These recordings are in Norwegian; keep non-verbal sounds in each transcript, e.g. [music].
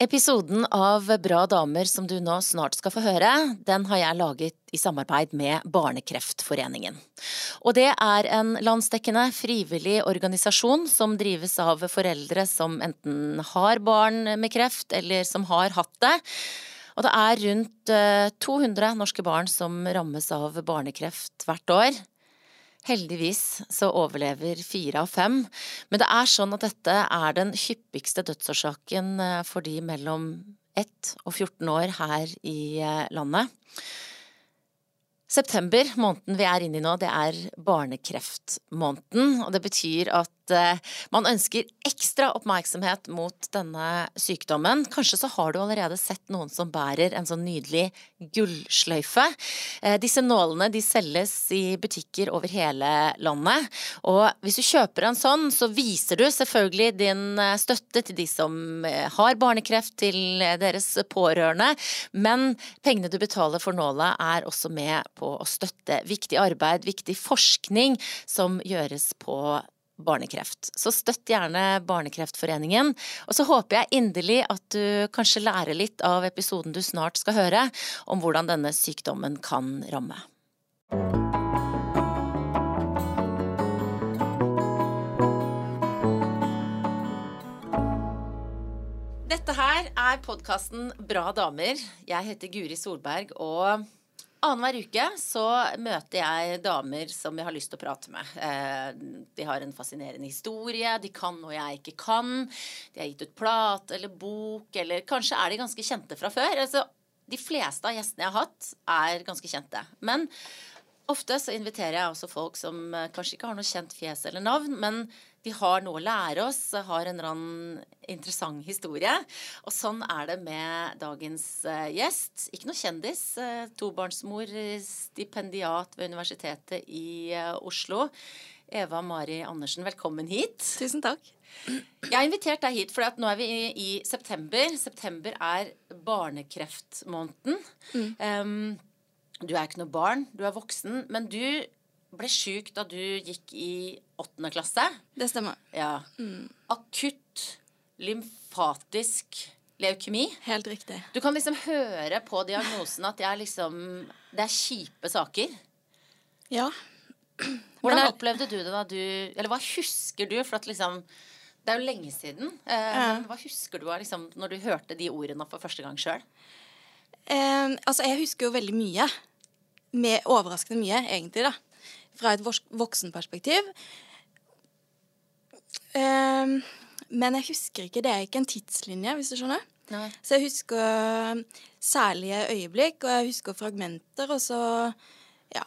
Episoden av Bra damer som du nå snart skal få høre, den har jeg laget i samarbeid med Barnekreftforeningen. Og det er en landsdekkende frivillig organisasjon som drives av foreldre som enten har barn med kreft, eller som har hatt det. Og det er rundt 200 eh, norske barn som rammes av barnekreft hvert år. Heldigvis så overlever fire av fem, men det er sånn at dette er den hyppigste dødsårsaken eh, for de mellom 1 og 14 år her i eh, landet. September, måneden vi er inne i nå, det er barnekreftmåneden. Og det betyr at eh, man ønsker ekstra oppmerksomhet mot denne sykdommen. Kanskje så har du allerede sett noen som bærer en sånn nydelig gullsløyfe. Eh, disse nålene de selges i butikker over hele landet. Og hvis du kjøper en sånn, så viser du selvfølgelig din eh, støtte til de som har barnekreft, til deres pårørende. Men pengene du betaler for nåla er også med på å støtte viktig arbeid, viktig forskning som gjøres på barnekreft. Så støtt gjerne Barnekreftforeningen. Og så håper jeg inderlig at du kanskje lærer litt av episoden du snart skal høre, om hvordan denne sykdommen kan ramme. Dette her er podkasten Bra damer. Jeg heter Guri Solberg, og Annenhver uke så møter jeg damer som jeg har lyst til å prate med. Eh, de har en fascinerende historie, de kan noe jeg ikke kan. De har gitt ut plate eller bok, eller kanskje er de ganske kjente fra før. Altså, de fleste av gjestene jeg har hatt, er ganske kjente. Men ofte så inviterer jeg også folk som eh, kanskje ikke har noe kjent fjes eller navn, men de har noe å lære oss, har en eller annen interessant historie. Og sånn er det med dagens uh, gjest. Ikke noe kjendis. Uh, tobarnsmor, stipendiat ved Universitetet i Oslo. Eva Mari Andersen, velkommen hit. Tusen takk. Jeg har invitert deg hit, for nå er vi i, i, september. September er barnekreftmåneden. Mm. Um, du er ikke noe barn, du er voksen. Men du ble sjuk da du gikk i åttende klasse. Det stemmer. Ja. Mm. Akutt lymfatisk leukemi. Helt riktig. Du kan liksom høre på diagnosen at det er liksom Det er kjipe saker. Ja. Hvordan jeg... opplevde du det da du Eller hva husker du? For at liksom Det er jo lenge siden. Eh, ja. Hva husker du av liksom, når du hørte de ordene for første gang sjøl? Eh, altså, jeg husker jo veldig mye. Med overraskende mye, egentlig, da fra et voksenperspektiv. Um, men jeg husker ikke. Det er ikke en tidslinje, hvis du skjønner. Nei. Så jeg husker særlige øyeblikk, og jeg husker fragmenter, og så Ja.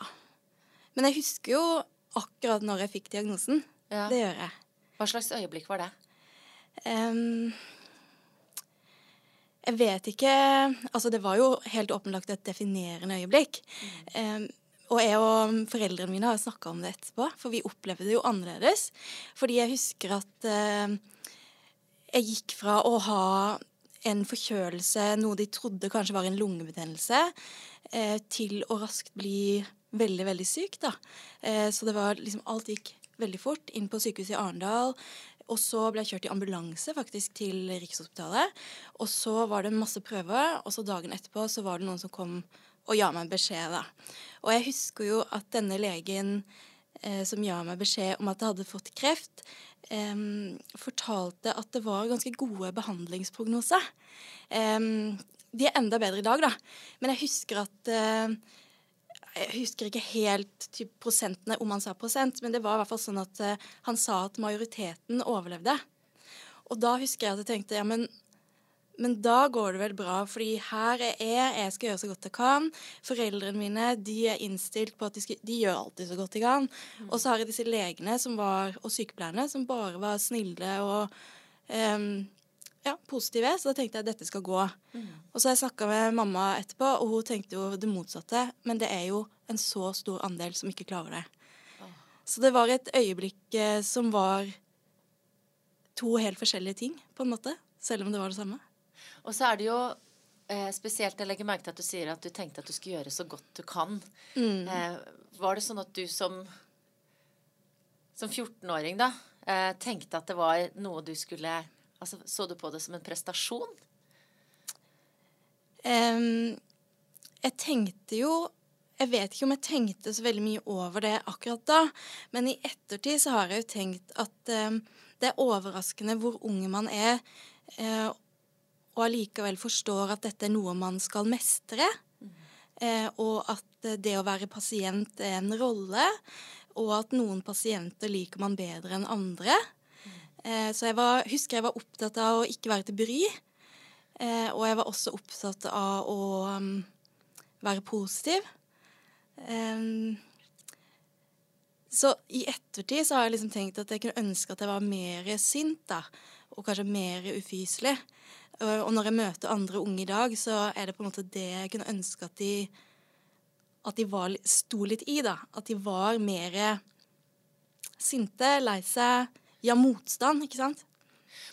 Men jeg husker jo akkurat når jeg fikk diagnosen. Ja. Det gjør jeg. Hva slags øyeblikk var det? Um, jeg vet ikke Altså, det var jo helt åpenlagt et definerende øyeblikk. Mm. Um, og jeg og foreldrene mine har snakka om det etterpå, for vi opplevde det jo annerledes. Fordi jeg husker at eh, jeg gikk fra å ha en forkjølelse, noe de trodde kanskje var en lungebetennelse, eh, til å raskt bli veldig, veldig syk. da. Eh, så det var liksom Alt gikk veldig fort. Inn på sykehuset i Arendal. Og så ble jeg kjørt i ambulanse faktisk til Rikshospitalet. Og så var det masse prøver, og så dagen etterpå så var det noen som kom og ga meg beskjed, da. Og jeg husker jo at denne legen eh, som ga meg beskjed om at jeg hadde fått kreft, eh, fortalte at det var ganske gode behandlingsprognoser. Eh, de er enda bedre i dag, da. Men jeg husker at eh, jeg husker ikke helt typ, prosentene, om han sa prosent, men det var i hvert fall sånn at uh, han sa at majoriteten overlevde. Og da husker jeg at jeg tenkte ja, men men da går det vel bra, fordi her er jeg, jeg skal gjøre så godt jeg kan. Foreldrene mine de er innstilt på at de, skal, de gjør alltid så godt de kan. Mm. Og så har jeg disse legene var, og sykepleierne som bare var snille og um, ja, positive. Så da tenkte jeg at dette skal gå. Mm. Og så har jeg snakka med mamma etterpå, og hun tenkte jo det motsatte. Men det er jo en så stor andel som ikke klarer det. Oh. Så det var et øyeblikk eh, som var to helt forskjellige ting, på en måte. Selv om det var det samme. Og så er det jo eh, spesielt Jeg legger merke til at du sier at du tenkte at du skulle gjøre så godt du kan. Mm. Eh, var det sånn at du som, som 14-åring da eh, tenkte at det var noe du skulle altså, Så du på det som en prestasjon? Um, jeg tenkte jo Jeg vet ikke om jeg tenkte så veldig mye over det akkurat da, men i ettertid så har jeg jo tenkt at um, det er overraskende hvor unge man er, uh, og allikevel forstår at dette er noe man skal mestre. Uh, og at det å være pasient er en rolle, og at noen pasienter liker man bedre enn andre. Uh, så jeg var, husker jeg var opptatt av å ikke være til bry. Eh, og jeg var også opptatt av å um, være positiv. Så i ettertid så har jeg liksom tenkt at jeg kunne ønske at jeg var mer sint, da. Og kanskje mer ufyselig. Og når jeg møter andre unge i dag, så er det på en måte det jeg kunne ønske at de at de var, sto litt i, da. At de var mer sinte, lei seg, ja, motstand, ikke sant.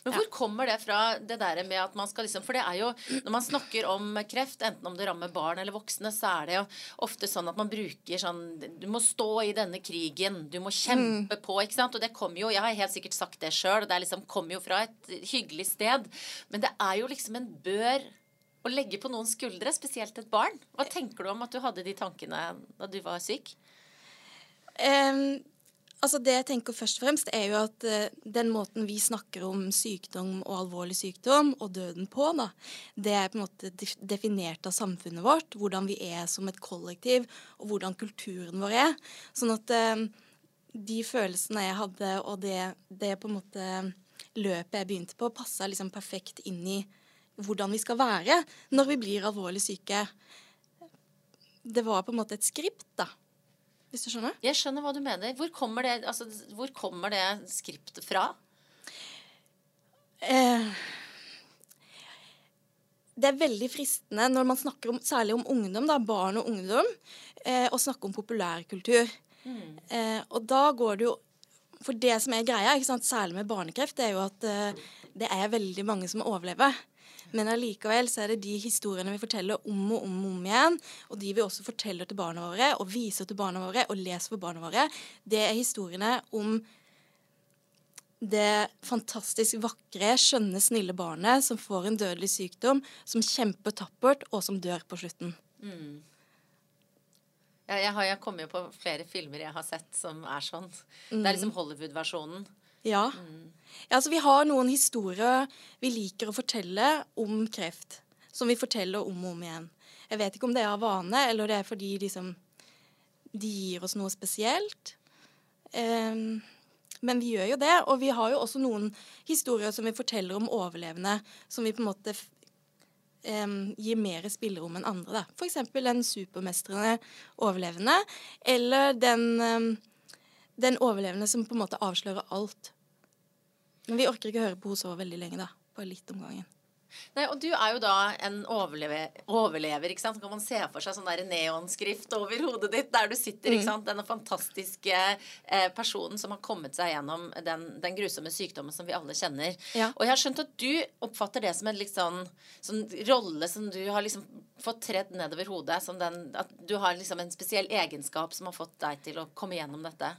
Men hvor kommer det fra, det der med at man skal liksom For det er jo Når man snakker om kreft, enten om det rammer barn eller voksne, så er det jo ofte sånn at man bruker sånn Du må stå i denne krigen. Du må kjempe mm. på, ikke sant. Og det kommer jo Jeg har helt sikkert sagt det sjøl, og det liksom kommer jo fra et hyggelig sted. Men det er jo liksom en bør å legge på noens skuldre, spesielt et barn. Hva tenker du om at du hadde de tankene da du var syk? Um, Altså Det jeg tenker først og fremst, er jo at uh, den måten vi snakker om sykdom og alvorlig sykdom og døden på, da, det er på en måte definert av samfunnet vårt. Hvordan vi er som et kollektiv, og hvordan kulturen vår er. Sånn at uh, de følelsene jeg hadde, og det, det, på en måte løpet jeg begynte på, passa liksom perfekt inn i hvordan vi skal være når vi blir alvorlig syke. Det var på en måte et skript, da hvis du skjønner? Jeg skjønner hva du mener. Hvor kommer det, altså, hvor kommer det skriptet fra? Eh, det er veldig fristende når man snakker om, særlig om ungdom, da, barn og ungdom, eh, å snakke om populærkultur. Mm. Eh, og da går det jo For det som er greia, særlig med barnekreft, det er jo at eh, det er veldig mange som overlever. Men allikevel så er det de historiene vi forteller om og om og om igjen, og de vi også forteller til barna våre, og viser til barna våre, og leser for barna våre, det er historiene om det fantastisk vakre, skjønne, snille barnet som får en dødelig sykdom, som kjemper tappert, og som dør på slutten. Mm. Ja, jeg, har, jeg kommer jo på flere filmer jeg har sett som er sånn. Mm. Det er liksom Hollywood-versjonen. Ja. Mm. ja. Altså, vi har noen historier vi liker å fortelle om kreft. Som vi forteller om og om igjen. Jeg vet ikke om det er av vane, eller det er fordi liksom, de gir oss noe spesielt. Um, men vi gjør jo det. Og vi har jo også noen historier som vi forteller om overlevende, som vi på en måte um, gir mer spillerom enn andre. Da. F.eks. den supermestrende overlevende, eller den um, den overlevende som på en måte avslører alt. Men vi orker ikke høre på henne så veldig lenge, da. Bare litt om gangen. Nei, og du er jo da en overlever, overlever ikke sant? Så kan man se for seg sånn der neonskrift over hodet ditt der du sitter. ikke mm. sant? Denne fantastiske eh, personen som har kommet seg gjennom den, den grusomme sykdommen som vi alle kjenner. Ja. Og jeg har skjønt at du oppfatter det som en liksom, sånn rolle som du har liksom fått tredd nedover hodet. Som den, at du har liksom en spesiell egenskap som har fått deg til å komme gjennom dette.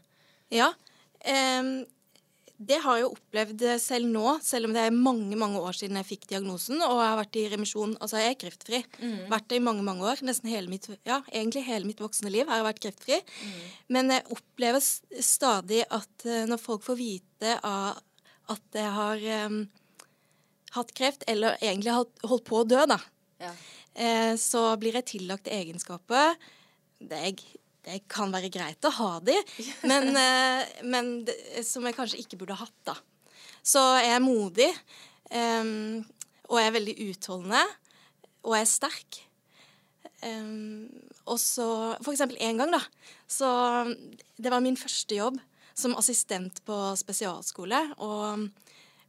Ja. Um, det har jeg jo opplevd selv nå, selv om det er mange mange år siden jeg fikk diagnosen. Og jeg har vært i remisjon. Altså, jeg er kreftfri. Mm. Vært det i mange mange år. Nesten hele mitt ja, egentlig hele mitt voksne liv har jeg vært kreftfri. Mm. Men jeg opplever stadig at uh, når folk får vite at jeg har um, hatt kreft, eller egentlig har holdt på å dø, da, ja. uh, så blir jeg tillagt egenskaper det er jeg det kan være greit å ha de, men, [laughs] eh, men det, som jeg kanskje ikke burde hatt, da. Så jeg er modig, um, og jeg er veldig utholdende, og jeg er sterk. Um, og så For eksempel en gang, da. Så det var min første jobb som assistent på spesialskole. Og,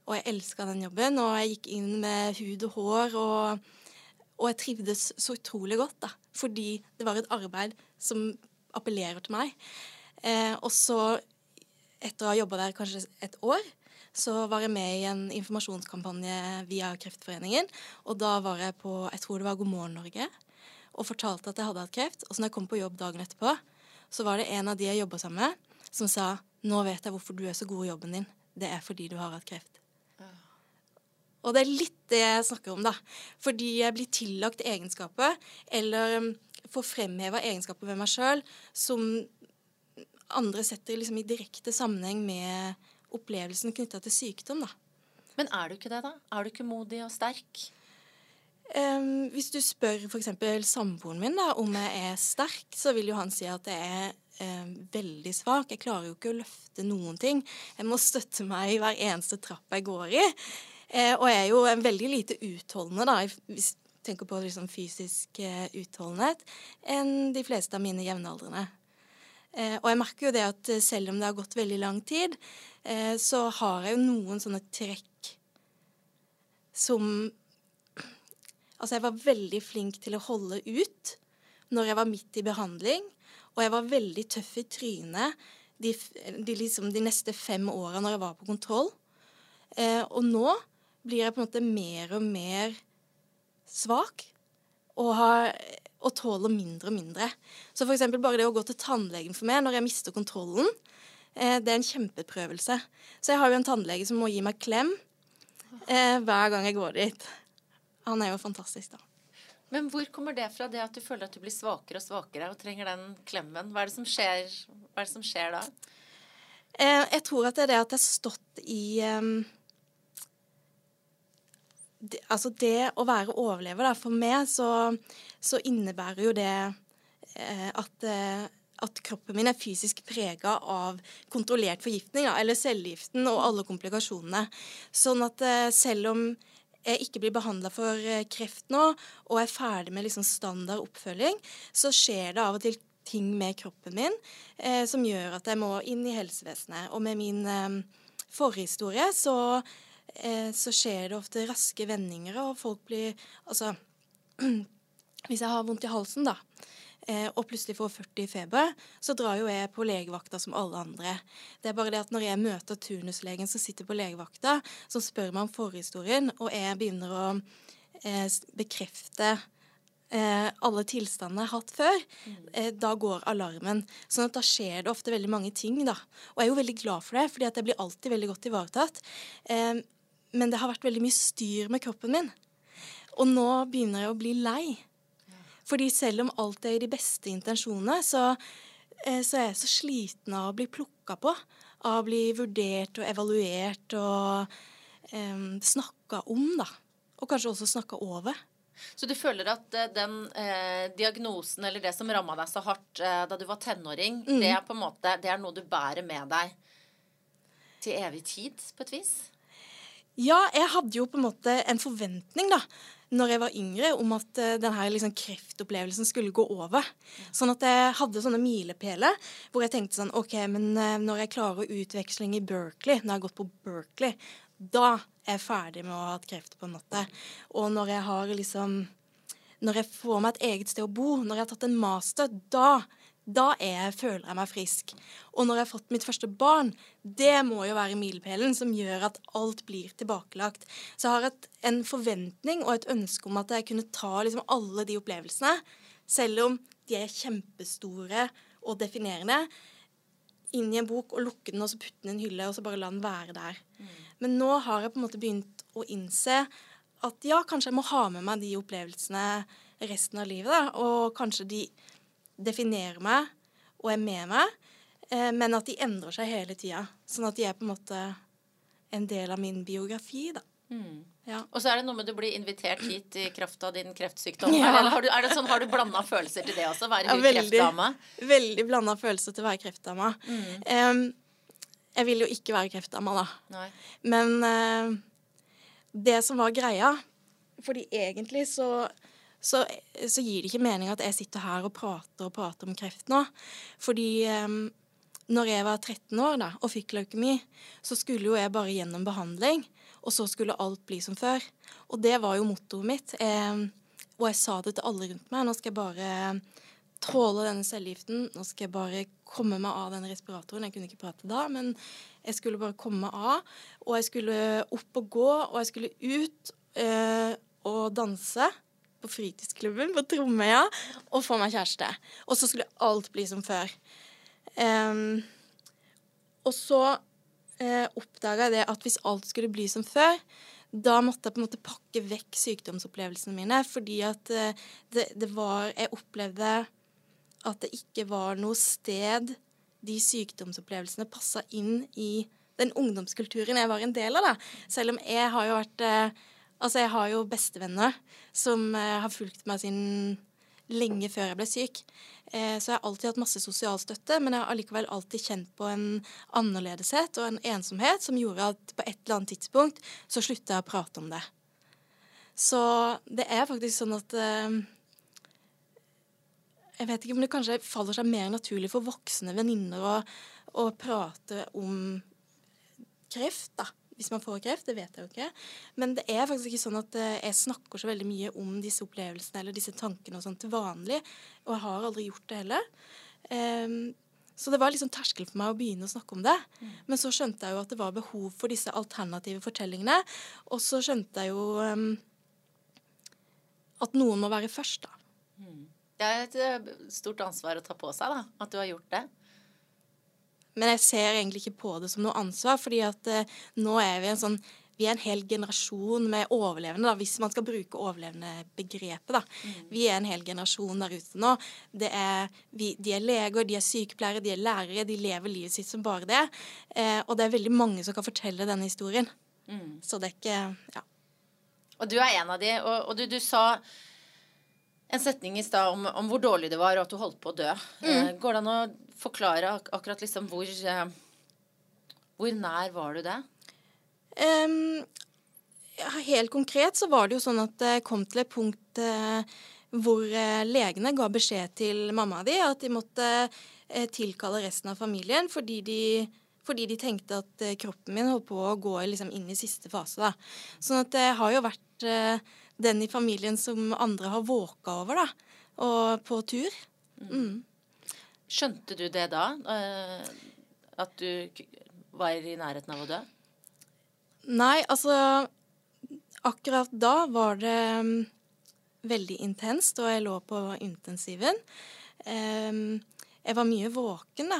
og jeg elska den jobben, og jeg gikk inn med hud og hår. Og, og jeg trivdes så utrolig godt, da. Fordi det var et arbeid som appellerer til meg. Eh, og så, etter å ha jobba der kanskje et år, så var jeg med i en informasjonskampanje via Kreftforeningen. Og da var jeg på jeg tror det var God morgen Norge og fortalte at jeg hadde hatt kreft. Og så når jeg kom på jobb dagen etterpå, så var det en av de jeg jobba sammen med, som sa nå vet jeg hvorfor du er så god i jobben din. Det er fordi du har hatt kreft. Og det er litt det jeg snakker om, da. Fordi jeg blir tillagt egenskaper, eller um, får fremheva egenskaper ved meg sjøl, som andre setter liksom i direkte sammenheng med opplevelsen knytta til sykdom, da. Men er du ikke det, da? Er du ikke modig og sterk? Um, hvis du spør f.eks. samboeren min da, om jeg er sterk, så vil jo han si at jeg er um, veldig svak. Jeg klarer jo ikke å løfte noen ting. Jeg må støtte meg i hver eneste trapp jeg går i. Uh, og er jo veldig lite utholdende, da, hvis du tenker på liksom, fysisk eh, utholdenhet, enn de fleste av mine jevnaldrende. Eh, og jeg merker jo det at selv om det har gått veldig lang tid, så har jeg jo noen sånne trekk som Altså, jeg var veldig flink til å holde ut når jeg var midt i behandling, og jeg var veldig tøff i trynet de, de, liksom, de neste fem åra når jeg var på kontroll. Eh, og nå blir jeg på en måte mer og mer svak og, har, og tåler mindre og mindre. Så for eksempel bare det å gå til tannlegen for meg når jeg mister kontrollen, eh, det er en kjempeprøvelse. Så jeg har jo en tannlege som må gi meg klem eh, hver gang jeg går dit. Han er jo fantastisk, da. Men hvor kommer det fra, det at du føler at du blir svakere og svakere og trenger den klemmen? Hva er det som skjer, det som skjer da? Eh, jeg tror at det er det at jeg har stått i um, det, Altså det å være overlever, da. For meg så, så innebærer jo det eh, at eh, at kroppen min er fysisk prega av kontrollert forgiftning, da, eller cellegiften og alle komplikasjonene. Sånn at eh, selv om jeg ikke blir behandla for eh, kreft nå, og er ferdig med liksom standard oppfølging, så skjer det av og til ting med kroppen min eh, som gjør at jeg må inn i helsevesenet. Og med min forhistorie så, så skjer det ofte raske vendinger, og folk blir Altså [clears throat] Hvis jeg har vondt i halsen, da, eh, og plutselig får 40 i feber, så drar jo jeg på legevakta som alle andre. Det er bare det at når jeg møter turnuslegen som sitter på legevakta, som spør meg om forhistorien, og jeg begynner å eh, bekrefte eh, alle tilstandene jeg har hatt før, eh, da går alarmen. Sånn at da skjer det ofte veldig mange ting, da. Og jeg er jo veldig glad for det, fordi at jeg blir alltid veldig godt ivaretatt. Eh, men det har vært veldig mye styr med kroppen min. Og nå begynner jeg å bli lei. Fordi selv om alt er i de beste intensjonene, så, eh, så er jeg så sliten av å bli plukka på. Av å bli vurdert og evaluert og um, snakka om, da. Og kanskje også snakka over. Så du føler at eh, den eh, diagnosen eller det som ramma deg så hardt eh, da du var tenåring, mm. det er på en måte det er noe du bærer med deg til evig tid, på et vis? Ja, jeg hadde jo på en måte en forventning, da når jeg var yngre, om at uh, denne liksom, kreftopplevelsen skulle gå over. Sånn at jeg hadde sånne milepæler hvor jeg tenkte sånn OK, men uh, når jeg klarer utveksling i Berkeley, når jeg har gått på Berkeley, da er ferdig med å ha hatt kreft, på en måte. Og når jeg har liksom Når jeg får meg et eget sted å bo, når jeg har tatt en master, da da jeg, føler jeg meg frisk. Og når jeg har fått mitt første barn, det må jo være milepælen som gjør at alt blir tilbakelagt. Så jeg har et, en forventning og et ønske om at jeg kunne ta liksom alle de opplevelsene, selv om de er kjempestore og definerende, inn i en bok og lukke den og så putte den i en hylle og så bare la den være der. Mm. Men nå har jeg på en måte begynt å innse at ja, kanskje jeg må ha med meg de opplevelsene resten av livet. Da, og kanskje de definerer meg og er med meg, eh, men at de endrer seg hele tida. Sånn at de er på en måte en del av min biografi, da. Mm. Ja. Og så er det noe med du blir invitert hit i kraft av din kreftsykdom. [laughs] Ja. Eller har du, er det sånn, har du blanda følelser til det også? Være ja, veldig, kreftdame? Veldig blanda følelser til å være kreftdame. Mm. Um, jeg vil jo ikke være kreftdame, da. Nei. Men uh, det som var greia Fordi egentlig så så, så, gir det ikke mening at jeg sitter her og prater og prater om kreft nå. Fordi um, når jeg var 13 år da, og fikk leukemi, så skulle jo jeg bare gjennom behandling. Og så skulle alt bli som før. Og det var jo mottoet mitt. Eh, og jeg sa det til alle rundt meg. Nå skal jeg bare tåle denne cellegiften. Nå skal jeg bare komme meg av den respiratoren. Jeg kunne ikke prate da, men jeg skulle bare komme meg av. Og jeg skulle opp og gå, og jeg skulle ut eh, og danse på fritidsklubben på Tromøya og få meg kjæreste. Og så skulle alt bli som før. Um, og så uh, oppdaga det at hvis alt skulle bli som før, da måtte jeg på en måte pakke vekk sykdomsopplevelsene mine, fordi at eh, det, det var Jeg opplevde at det ikke var noe sted de sykdomsopplevelsene passa inn i den ungdomskulturen jeg var en del av. da. Selv om jeg har jo vært eh, Altså, jeg har jo bestevenner som eh, har fulgt meg siden lenge før jeg ble syk. Eh, så jeg har alltid hatt masse sosial støtte, men jeg har allikevel alltid kjent på en annerledeshet og en ensomhet som gjorde at på et eller annet tidspunkt så slutta jeg å prate om det. Så det er faktisk sånn at eh, Jeg vet ikke om det kanskje faller seg mer naturlig for voksne venninner å, å prate om kreft, da. Hvis man får kreft, det vet jeg jo ikke. Men det er faktisk ikke sånn at eh, jeg snakker så veldig mye om disse opplevelsene eller disse tankene og sånn til vanlig. Og jeg har aldri gjort det heller. Um, så det var liksom terskel for meg å begynne å snakke om det. Mm. Men så skjønte jeg jo at det var behov for disse alternative fortellingene. Og så skjønte jeg jo um, at noen må være først, da. Mm. Det er et eh, stort ansvar å ta på seg, da. At du har gjort det. Men jeg ser egentlig ikke på det som noe ansvar, fordi at eh, nå er vi en sånn vi er en hel generasjon med overlevende, da, hvis man skal bruke overlevende-begrepet. Mm. Vi er en hel generasjon der ute nå. Er, vi, de er leger, de er sykepleiere, de er lærere. De lever livet sitt som bare det. Eh, og det er veldig mange som kan fortelle denne historien. Mm. Så det er ikke Ja. Og du er en av de, og, og du, du, sa en setning i stad om, om, hvor dårlig det var, og at du holdt på å dø. Mm. Eh, går det an å forklare ak akkurat liksom hvor eh, Hvor nær var du det? Um, helt konkret så var det jo sånn at det kom til et punkt uh, hvor uh, legene ga beskjed til mamma di at de måtte uh, tilkalle resten av familien fordi de, fordi de tenkte at kroppen min holdt på å gå liksom, inn i siste fase. Da. Sånn at det har jo vært den i familien som andre har våka over, da. Og på tur. Mm. Skjønte du det da? Eh, at du var i nærheten av å dø? Nei, altså Akkurat da var det um, veldig intenst, og jeg lå på intensiven. Um, jeg var mye våken, da.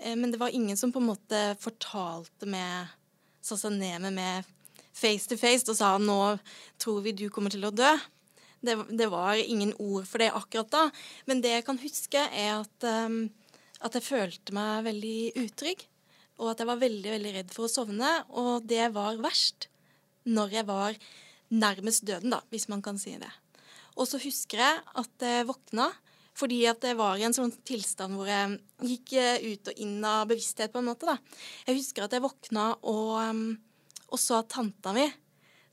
Um, men det var ingen som på en måte fortalte med Satte seg ned med meg face to face og sa 'nå tror vi du kommer til å dø'. Det, det, var ingen ord for det akkurat da. Men det jeg kan huske, er at, um, at jeg følte meg veldig utrygg. Og at jeg var veldig, veldig redd for å sovne. Og det var verst når jeg var nærmest døden, da, hvis man kan si det. Og så husker jeg at jeg våkna fordi at jeg var i en sånn tilstand hvor jeg gikk eh, ut og inn av bevissthet, på en måte. da. Jeg husker at jeg våkna og, um, og så at tanta mi,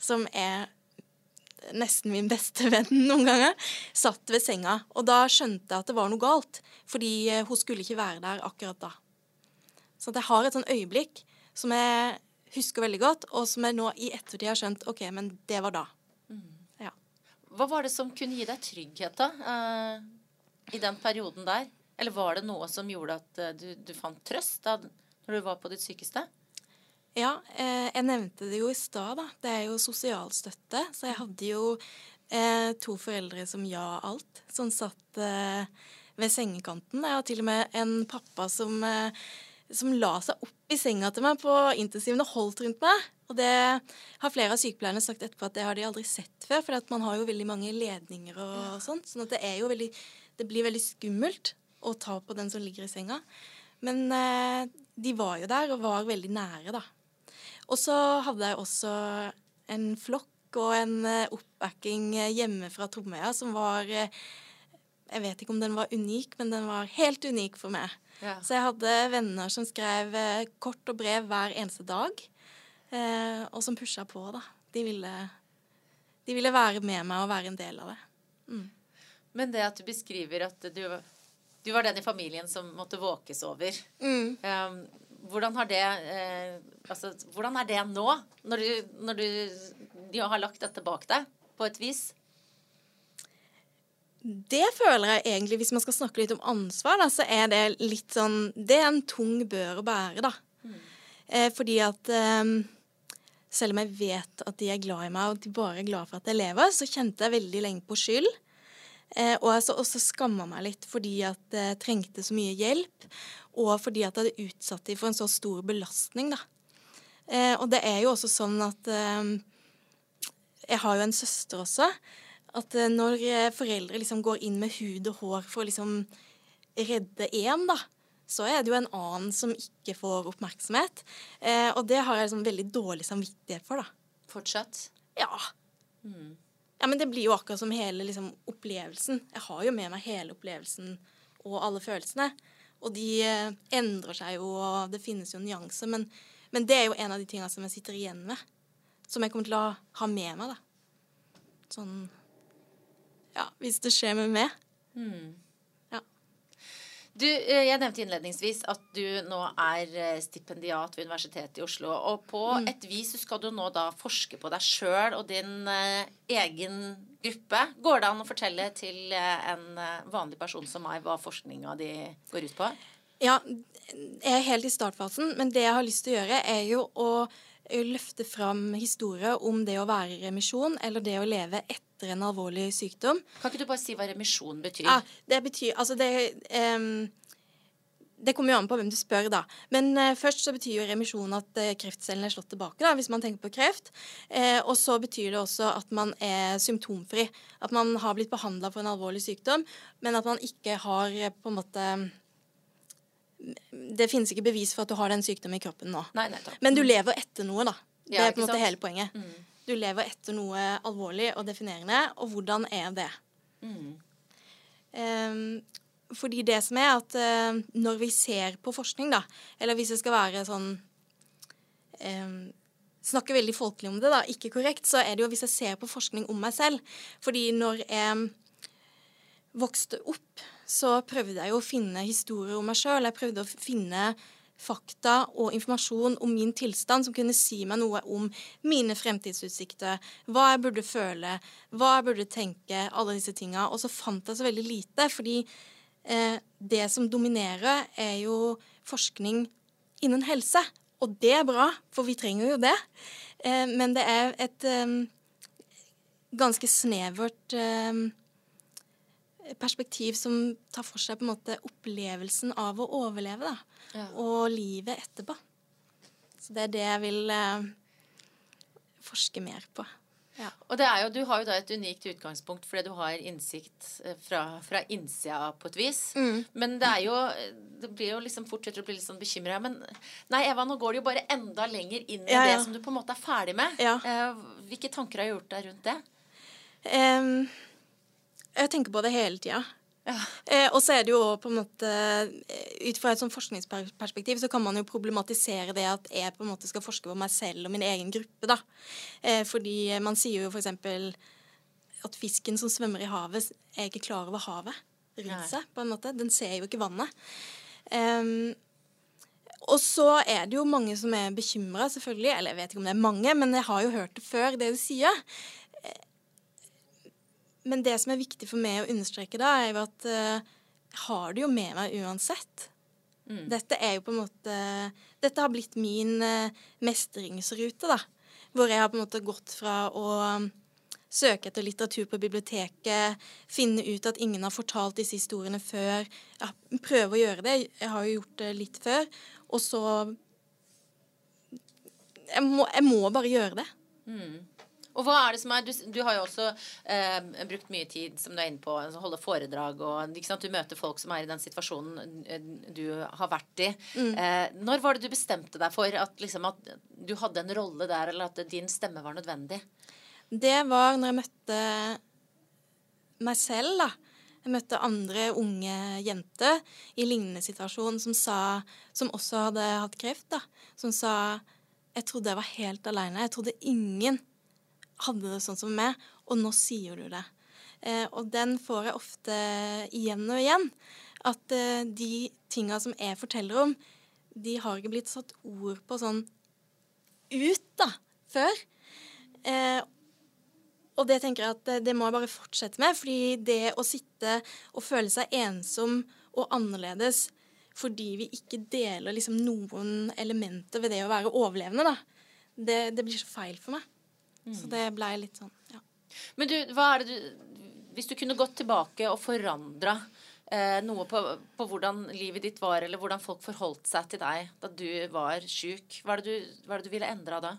som er nesten min beste venn noen ganger, satt ved senga. Og da skjønte jeg at det var noe galt, fordi eh, hun skulle ikke være der akkurat da. Så jeg har et sånn øyeblikk som jeg husker veldig godt, og som jeg nå i ettertid har skjønt OK, men det var da. Mm. Ja. Hva var det som kunne gi deg trygghet, da? Uh, I den perioden der? Eller var det noe som gjorde at uh, du, du, fant trøst da når du var på ditt sykeste? Ja, eh, jeg nevnte det jo i stad, da. Det er jo sosialstøtte. Så jeg hadde jo eh, to foreldre som ja alt, som satt eh, ved sengekanten. Jeg har til og med en pappa som, eh, som la seg opp i senga til meg på intensiven og holdt rundt meg. Og det har flere av sykepleierne sagt etterpå at det har de aldri sett før. For man har jo veldig mange ledninger og sånt. sånn at det er jo veldig Det blir veldig skummelt å ta på den som ligger i senga. Men eh, de var jo der og var veldig nære, da. Og så hadde jeg også en flokk og en eh, oppbacking eh, hjemme fra Tromøya som var eh, Jeg vet ikke om den var unik, men den var helt unik for meg. Ja. Så jeg hadde venner som skrev kort og brev hver eneste dag, og som pusha på, da. De ville, de ville være med meg og være en del av det. Mm. Men det at du beskriver at du, du var den i familien som måtte våkes over. Mm. Um, hvordan, det, eh, altså, hvordan er det nå, når du, når du, du har lagt dette bak deg, på et vis? Det føler jeg egentlig, hvis man skal snakke litt om ansvar, da, så er det litt sånn Det er en tung bør å bære, da. Mm. Eh, fordi at eh, selv om jeg vet at de er glad i meg, og de bare er glad for at jeg lever, så kjente jeg veldig lenge på skyld. Eh, og jeg også skamma meg litt fordi at jeg trengte så mye hjelp og fordi at jeg hadde utsatt dem for en så stor belastning. Da. Eh, og det er jo også sånn at eh, Jeg har jo en søster også. At eh, når eh, foreldre liksom går inn med hud og hår for å liksom redde én, da, så er det jo en annen som ikke får oppmerksomhet. Eh, og det har jeg liksom veldig dårlig samvittighet for, da. Fortsatt? Ja. Ja, men det blir jo akkurat som hele liksom, opplevelsen. Jeg har jo med meg hele opplevelsen og alle følelsene. Og de eh, endrer seg jo, og det finnes jo nyanser. Men, men det er jo en av de tingene som jeg sitter igjen med. Som jeg kommer til å ha med meg, da. Sånn Ja, hvis det skjer med meg. Ja. Du, eh, jeg nevnte innledningsvis at du nå er eh, stipendiat ved Universitetet i Oslo. Og på et vis skal du nå da forske på deg sjøl og din eh, egen gruppe. Går det an å fortelle til en vanlig person som meg hva forskninga di går ut på? Ja, jeg er helt i startfasen, men det jeg har lyst til å gjøre, er jo å løfte fram historier om det å være i remisjon, eller det å leve etter en alvorlig sykdom. Kan ikke du bare si hva remisjon betyr? Ja, det betyr Altså, det um, Det kommer jo an på hvem du spør, da. Men eh, først så betyr jo remisjon at eh, kreftcellene er slått tilbake, da, hvis man tenker på kreft. Eh, og så betyr det også at man er symptomfri. At man har blitt behandla for en alvorlig sykdom, men at man ikke har eh, på en måte Det finnes ikke bevis for at du har den sykdommen i kroppen nå. Nei. Men du lever etter noe, da. Det Ja, er på en måte sant? hele poenget. Du lever etter noe alvorlig og definerende, og hvordan er det? Mm. Um, fordi det som er at uh, når vi ser på forskning, da, eller hvis det skal være sånn um, Snakke veldig folkelig om det, da, ikke korrekt, så er det jo hvis jeg ser på forskning om meg selv. Fordi når jeg vokste opp, så prøvde jeg å finne historier om meg sjøl. Jeg prøvde å finne fakta og informasjon om min tilstand som kunne si meg noe om mine fremtidsutsikter, hva jeg burde føle, hva jeg burde tenke, alle disse tinga. Og så fant jeg så veldig lite, fordi eh, det som dominerer, er jo forskning innen helse. Og det er bra, for vi trenger jo det. Eh, men det er et eh, ganske snevert eh, perspektiv som tar for seg på en måte opplevelsen av å overleve, da. Ja. Og livet etterpå. Så det er det jeg vil eh, forske mer på. Ja. Og det er jo, du har jo da et unikt utgangspunkt fordi du har innsikt eh, fra, fra innsida på et vis. Mm. Men det er jo Det blir jo liksom fortsetter å bli litt sånn bekymra. Men nei, Eva, nå går det jo bare enda lenger inn i Ja, det som du på en måte er ferdig med. Eh, hvilke tanker har du gjort deg rundt det? Em, jeg tenker på det hele tida. Eh, og så er det jo på en måte eh, Ut fra et sånn forskningsperspektiv så kan man jo problematisere det at jeg på en måte skal forske på meg selv og min egen gruppe. da. Eh, fordi man sier jo f.eks. at fisken som svømmer i havet, er ikke klar over havet rundt seg. på en måte. Den ser jo ikke vannet. Um, og så er det jo mange som er bekymra, selvfølgelig. Eller jeg vet ikke om det er mange, men jeg har jo hørt det før, det du sier. Men det som er viktig for meg å understreke da, er jo at eh, jeg har det jo med meg uansett. Dette er jo på en måte Dette har blitt min eh, mestringsrute, da. Hvor jeg har på en måte gått fra å um, søke etter litteratur på biblioteket, finne ut at ingen har fortalt disse historiene før. Ja, prøve å gjøre det. Jeg har jo gjort det litt før. Og så jeg må, jeg må bare gjøre det. Og hva er det som er Du, du har jo også eh, brukt mye tid som du er inne på, altså holde foredrag og? Du møter folk som er i den situasjonen eh, du har vært i. Eh, når var det du bestemte deg for at, liksom, at du hadde en rolle der, eller at din stemme var nødvendig? Det var når jeg møtte meg selv, da. Jeg møtte andre unge jenter i lignende situasjon som sa Som også hadde hatt kreft, da. Som sa Jeg trodde jeg var helt aleine. Jeg trodde ingen hadde det sånn som meg, og nå sier du det. Eh, og den får jeg ofte igjen og igjen. At eh, de tinga som jeg forteller om, de har ikke blitt satt ord på sånn ut, da, før. Eh, og det tenker jeg at det, det må jeg bare fortsette med. fordi det å sitte og føle seg ensom og annerledes fordi vi ikke deler liksom noen elementer ved det å være overlevende, da, det, det blir så feil for meg. Så det blei litt sånn, ja. Men du, hva er det du Hvis du kunne gått tilbake og forandra eh, noe på, på hvordan livet ditt var, eller hvordan folk forholdt seg til deg da du var sjuk, hva hva er det du ville endra da?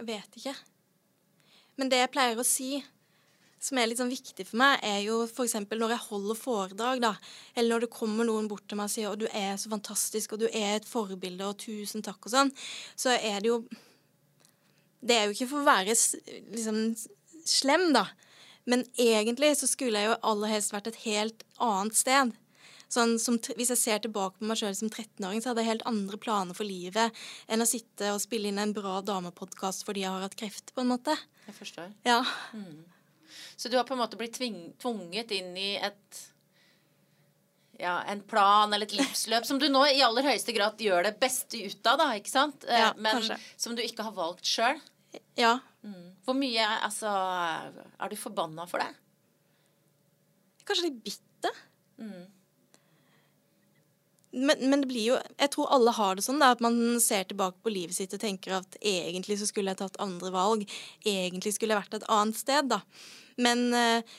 Jeg vet ikke. Men det jeg pleier å si, som er litt sånn viktig for meg, er jo f.eks. når jeg holder foredrag, da, eller når det kommer noen bort til meg og sier 'Å, du er så fantastisk, og du er et forbilde, og tusen takk', og sånn, så er det jo Det er jo ikke for å være liksom slem, da. Men egentlig så skulle jeg jo aller helst vært et helt annet sted. Sånn som, hvis jeg ser tilbake på meg sjøl som 13-åring, så hadde jeg helt andre planer for livet enn å sitte og spille inn en bra damepodkast fordi jeg har hatt kreft, på en måte. Jeg forstår. Ja. Mm. Så du har på en måte blitt tvunget inn i et ja, en plan eller et livsløp som du nå i aller høyeste grad gjør det beste ut av, da, ikke sant? Eh, Ja, Men kanskje. som du ikke har valgt sjøl. ja. Mm. Hvor mye altså, er du forbanna for det? Kanskje litt bitter. Mm. Men, men det blir jo Jeg tror alle har det sånn, da, at man ser tilbake på livet sitt og tenker at egentlig så skulle jeg tatt andre valg. Egentlig skulle jeg vært et annet sted, da. Men uh,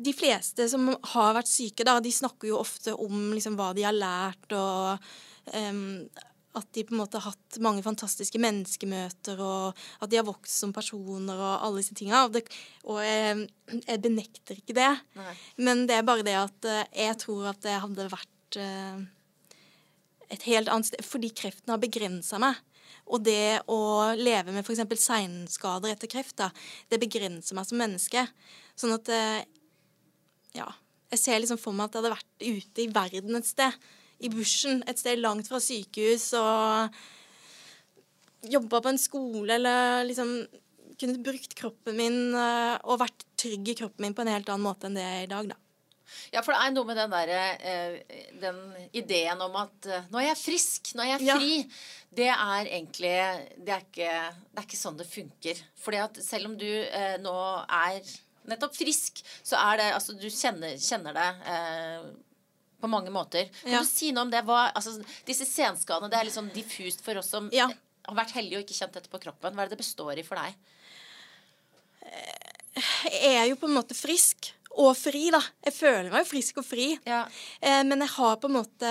de fleste som har vært syke, da, de snakker jo ofte om liksom, hva de har lært, og em, at de på en måte har hatt mange fantastiske menneskemøter, og at de har vokst som personer, og alle disse tinga. Og, det, og jeg, jeg benekter ikke det. Nei. Men det er bare det at eh, jeg tror at det hadde vært eh, et helt annet sted Fordi kreften har begrensa meg. Og det å leve med f.eks. seinskader etter kreft, da, det begrenser meg som menneske. Sånn at eh, Ja. Jeg ser liksom for meg at jeg hadde vært ute i verden et sted. I bushen. Et sted langt fra sykehus. Og jobba på en skole eller liksom kunne brukt kroppen min eh, og vært trygg i kroppen min på en helt annen måte enn det jeg er i dag, da. Ja, for det er noe med den derre eh, Den ideen om at eh, nå er jeg frisk, nå er jeg Ja. fri. Det er egentlig det er, ikke, det er ikke sånn det funker. Fordi at selv om du nå er nettopp frisk, så er det Altså, du kjenner, kjenner det eh, på mange måter. Kan Ja. du si noe om det? Hva, altså, disse senskadene, det er litt sånn diffust for oss som Ja. har vært heldige og ikke kjent dette på kroppen. Hva er det det består i for deg? Jeg er jo på en måte frisk og fri, da. Jeg føler meg jo frisk og fri. Ja. Eh, men jeg har på en måte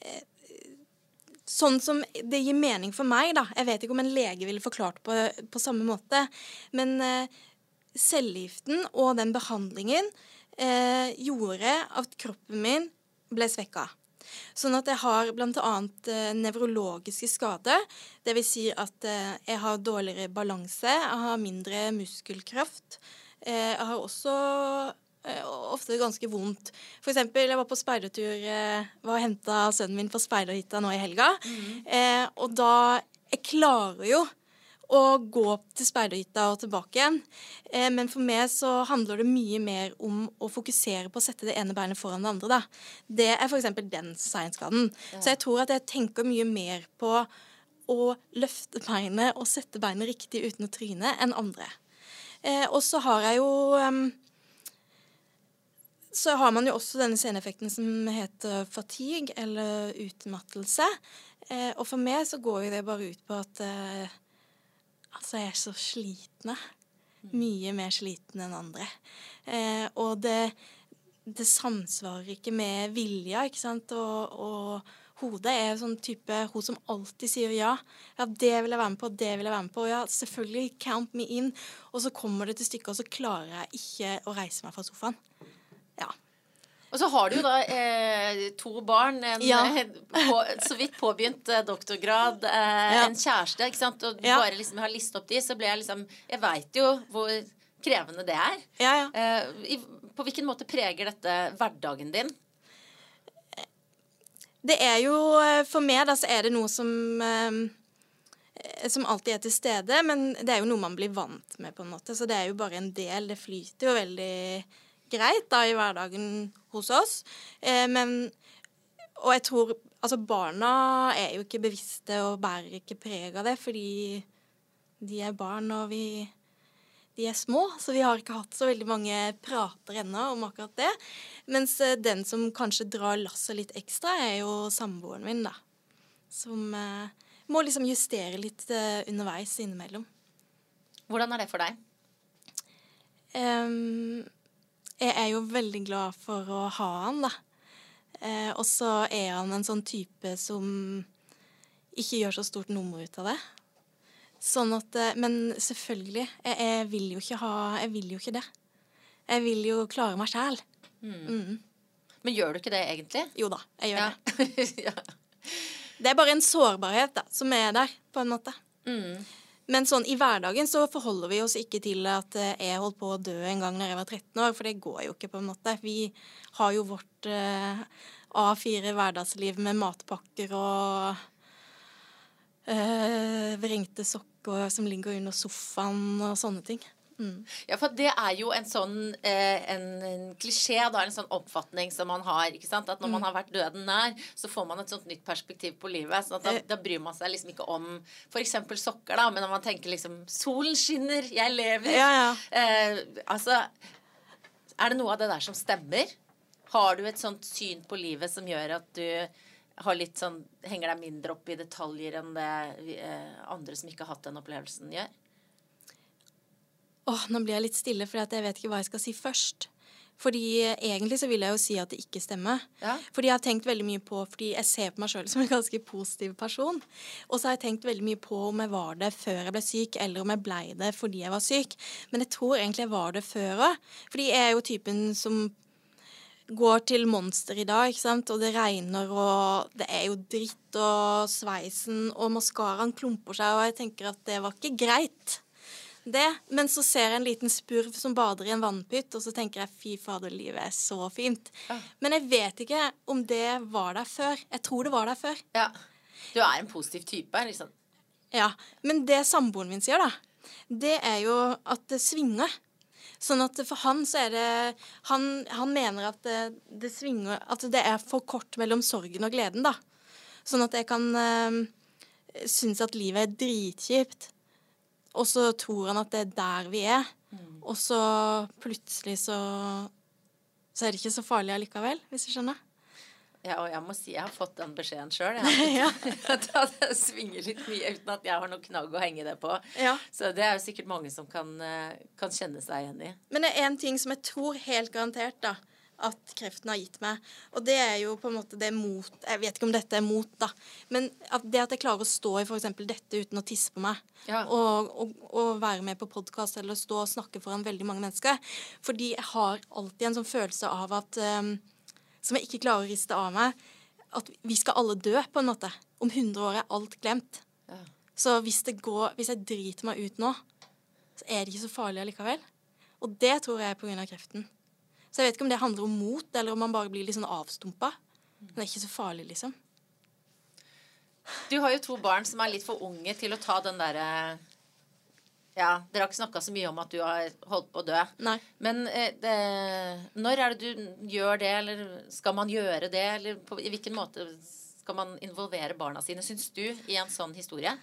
eh, Sånn som det gir mening for meg, da. Jeg vet ikke om en lege ville forklart på, på samme måte. Men eh, cellegiften og den behandlingen eh, gjorde at kroppen min ble svekka. Sånn at jeg har bl.a. Eh, nevrologiske skader. Det vil si at eh, jeg har dårligere balanse, jeg har mindre muskelkraft. Eh, jeg har også eh, ofte ganske vondt. For eksempel, jeg var på speidertur, eh, var og henta sønnen min på speiderhytta nå i helga. Eh, og da Jeg klarer jo å gå til speiderhytta og tilbake igjen. Eh, men for meg så handler det mye mer om å fokusere på å sette det ene beinet foran det andre. Da. Det er f.eks. den seinskaden. Så jeg tror at jeg tenker mye mer på å løfte beinet og sette beinet riktig uten å tryne enn andre. Eh, og så har jeg jo Så har man jo også denne seneffekten som heter fatigue, eller utmattelse. Eh, og for meg så går jo det bare ut på at Altså, jeg er så slitne. Mye mer sliten enn andre. Eh, og det, det samsvarer ikke med vilja, ikke sant. Og, og hodet er sånn type hun som alltid sier ja. Ja, det vil jeg være med på, det vil jeg være med på. Ja, selvfølgelig, count me in. Og så kommer det til stykket, og så klarer jeg ikke å reise meg fra sofaen. Ja. Og så har du jo da eh, to barn, en Ja. eh, på, så vidt påbegynt eh, doktorgrad, eh, Ja. en kjæreste, ikke sant. Og Ja. bare liksom har listet opp de, så ble jeg liksom Jeg veit jo hvor krevende det er. Ja, ja. Eh, i, på hvilken måte preger dette hverdagen din? Det er jo eh, For meg da, så er det noe som som alltid er til stede, men det er jo noe man blir vant med, på en måte. Så det er jo bare en del. Det flyter jo veldig greit da i hverdagen hos oss. Eh, men Og jeg tror Altså, barna er jo ikke bevisste og bærer ikke preg av det, fordi de er barn, og vi de er små, så vi har ikke hatt så veldig mange prater ennå om akkurat det. Mens eh, den som kanskje drar lasset litt ekstra, er jo samboeren min, da. Som eh, må liksom justere litt eh, underveis innimellom. Hvordan er det for deg? Em, jeg er jo veldig glad for å ha han, da. Eh, og så er han en sånn type som ikke gjør så stort nummer ut av det. Sånn at eh, Men selvfølgelig, jeg, jeg vil jo ikke ha Jeg vil jo ikke det. Jeg vil jo klare meg sjæl. Mm. Men gjør du ikke det egentlig? Jo da, jeg gjør Ja. det. [laughs] ja. Det er bare en sårbarhet da, som er der, på en måte. Mm. Men sånn i hverdagen så forholder vi oss ikke til at eh, jeg holdt på å dø en gang når jeg var 13 år, for det går jo ikke, på en måte. Vi har jo vårt eh, A4 hverdagsliv med matpakker og eh, vrengte sokker som ligger under sofaen og sånne ting. Mm. Ja, for det er jo en sånn eh, en, en klisjé, da, en sånn oppfatning som man har. ikke sant? At når Mm. man har vært døden nær, så får man et sånt nytt perspektiv på livet. sånn at da, Eh. da bryr man seg liksom ikke om f.eks. sokker, da, men når man tenker liksom Solen skinner, jeg lever. Ja, ja. Eh, altså Er det noe av det der som stemmer? Har du et sånt syn på livet som gjør at du har litt sånn, henger deg mindre opp i detaljer enn det eh, andre som ikke har hatt den opplevelsen, gjør? Åh, nå blir jeg litt stille, for jeg vet ikke hva jeg skal si først. Fordi egentlig så vil jeg jo si at det ikke stemmer. Ja. Fordi jeg har tenkt veldig mye på Fordi jeg ser på meg sjøl som en ganske positiv person. Og så har jeg tenkt veldig mye på om jeg var det før jeg ble syk, eller om jeg blei det fordi jeg var syk. Men jeg tror egentlig jeg var det før òg. Fordi jeg er jo typen som går til Monster i dag, ikke sant? og det regner, og det er jo dritt, og sveisen og maskaraen klumper seg, og jeg tenker at det var ikke greit. Det, Men så ser jeg en liten spurv som bader i en vannpytt, og så tenker jeg fy fader, livet er så fint. Ja. Men jeg vet ikke om det var der før. Jeg tror det var der før. Ja. Du er en positiv type, liksom. Ja, Men det samboeren min sier, da, det er jo at det svinger. Sånn at for han så er det Han, han mener at det, det svinger At det er for kort mellom sorgen og gleden, da. Sånn at jeg kan øh, synes at livet er dritkjipt. Og så tror han at det er der vi er. Og så plutselig så Så er det ikke så farlig allikevel, hvis du skjønner. Ja, og jeg må si jeg har fått den beskjeden sjøl. [laughs] Ja. [laughs] At det svinger litt mye uten at jeg har noen knagg å henge det på. Ja. Så det er jo sikkert mange som kan, eh, kan kjenne seg igjen i. Men det er én ting som jeg tror helt garantert da, at kreften har gitt meg. Og det er jo på en måte det mot Jeg vet ikke om dette er mot, da. Men at det at jeg klarer å stå i f.eks. dette uten å tisse på meg, Ja. og, og, og være med på podkast eller stå og snakke foran veldig mange mennesker Fordi jeg har alltid en sånn følelse av at um, Som jeg ikke klarer å riste av meg. At vi skal alle dø, på en måte. Om 100 år er alt glemt. Ja. Så hvis det går Hvis jeg driter meg ut nå, så er det ikke så farlig allikevel. Og det tror jeg er pga. kreften. Så jeg vet ikke om det handler om mot, eller om man bare blir litt sånn avstumpa. Men det er ikke så farlig, liksom. Du har jo to barn som er litt for unge til å ta den derre Ja, dere har ikke snakka så mye om at du har holdt på å dø. Nei. Men eh, det, når er det du gjør det, eller skal man gjøre det? Eller på, i hvilken måte skal man involvere barna sine, syns du, i en sånn historie?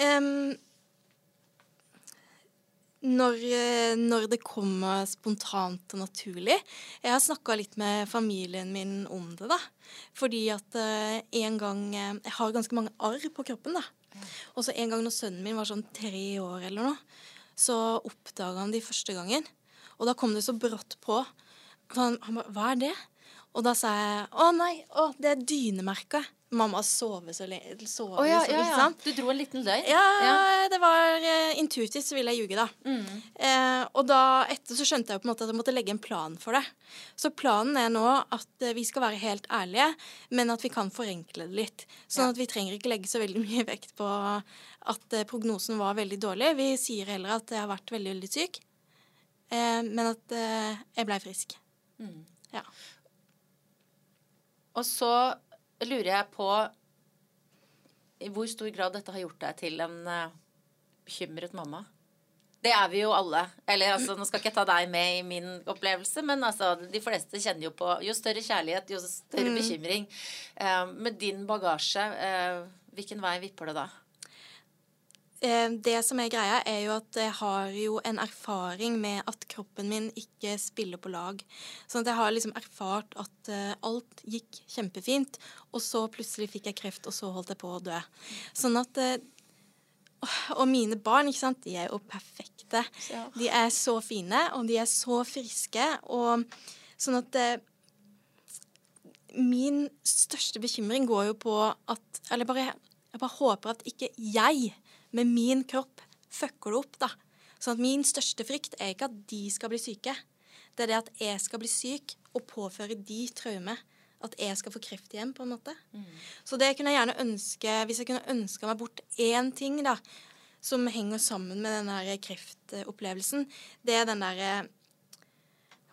Em, når, eh, når det kommer spontant og naturlig. Jeg har snakka litt med familien min om det, da. Fordi at eh, en gang eh, Jeg har ganske mange arr på kroppen, da. Og så en gang når sønnen min var sånn tre år eller noe, så oppdaga han de første gangen. Og da kom det så brått på. Han, han ba, Hva er det? Og da sa jeg å nei, å, det er dynemerket. Mamma sove så lenge. Sove, oh, ja, liksom, ja, ja. Du dro en liten løgn? Ja, det var uh, intuitivt, så ville jeg ljuge, da. Mm. Uh, og da etter så skjønte jeg på en måte at jeg måtte legge en plan for det. Så planen er nå at uh, vi skal være helt ærlige, men at vi kan forenkle det litt. Sånn at vi trenger ikke legge så veldig [laughs] mye vekt på at prognosen var veldig dårlig. Vi sier heller at jeg har vært veldig, veldig syk, men at jeg blei frisk. Mm. Ja. Og så lurer jeg på i hvor stor grad dette har gjort deg til en eh, bekymret mamma. Det er vi jo alle. Eller altså, Nå skal ikke jeg ta deg med i min opplevelse, men altså, de fleste kjenner jo på jo større kjærlighet, jo større Mm. bekymring. Uh, med din bagasje, uh, hvilken vei vipper det da? Eh, Det som er greia, er jo at jeg har jo en erfaring med at kroppen min ikke spiller på lag. Sånn at jeg har liksom erfart at eh, alt gikk kjempefint, og så plutselig fikk jeg kreft, og så holdt jeg på å dø. Sånn at eh, Og mine barn, ikke sant, de er jo perfekte. De er så fine, og de er så friske, og sånn at Min største bekymring går jo på at Eller bare Jeg bare håper at ikke jeg, med min kropp, fucker det opp, da. Sånn at min største frykt er ikke at de skal bli syke. Det er det at jeg skal bli syk og påføre de traume. At jeg skal få kreft igjen, på en måte. Mm. Så det kunne jeg gjerne ønske Hvis jeg kunne ønska meg bort én ting, da, som henger sammen med den der kreftopplevelsen, det er den derre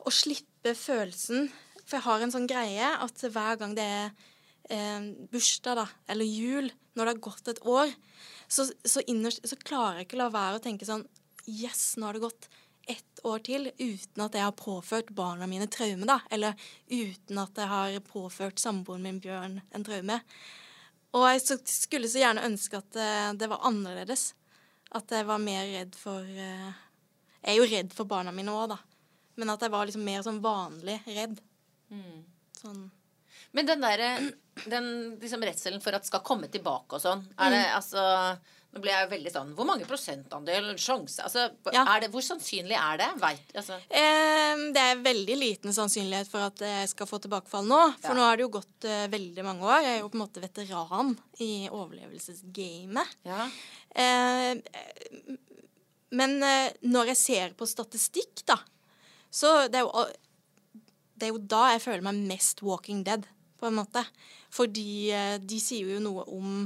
Å slippe følelsen. For jeg har en sånn greie at hver gang det er eh, bursdag da, eller jul, når det har gått et år, så, så, innerst, så klarer jeg ikke å la være å tenke sånn Yes, nå har det gått ett år til uten at jeg har påført barna mine traume, da. Eller uten at jeg har påført samboeren min Bjørn en traume. Og jeg skulle så gjerne ønske at det, det var annerledes. At jeg var mer redd for uh, Jeg er jo redd for barna mine òg, da. Men at jeg var liksom mer sånn vanlig redd. Mm. Sånn men den derre den liksom redselen for at skal komme tilbake og sånn, er det mm. altså Nå ble jeg veldig sånn Hvor mange prosentandel sjanse altså, ja. det, Hvor sannsynlig er det? Vet, altså. eh, det er veldig liten sannsynlighet for at jeg skal få tilbakefall nå. For ja. nå har det jo gått uh, veldig mange år. Jeg er jo på en måte veteran i overlevelsesgamet. Ja. Eh, men når jeg ser på statistikk, da, så det er jo det er jo da jeg føler meg mest Walking Dead på en måte. Fordi eh, de sier jo noe om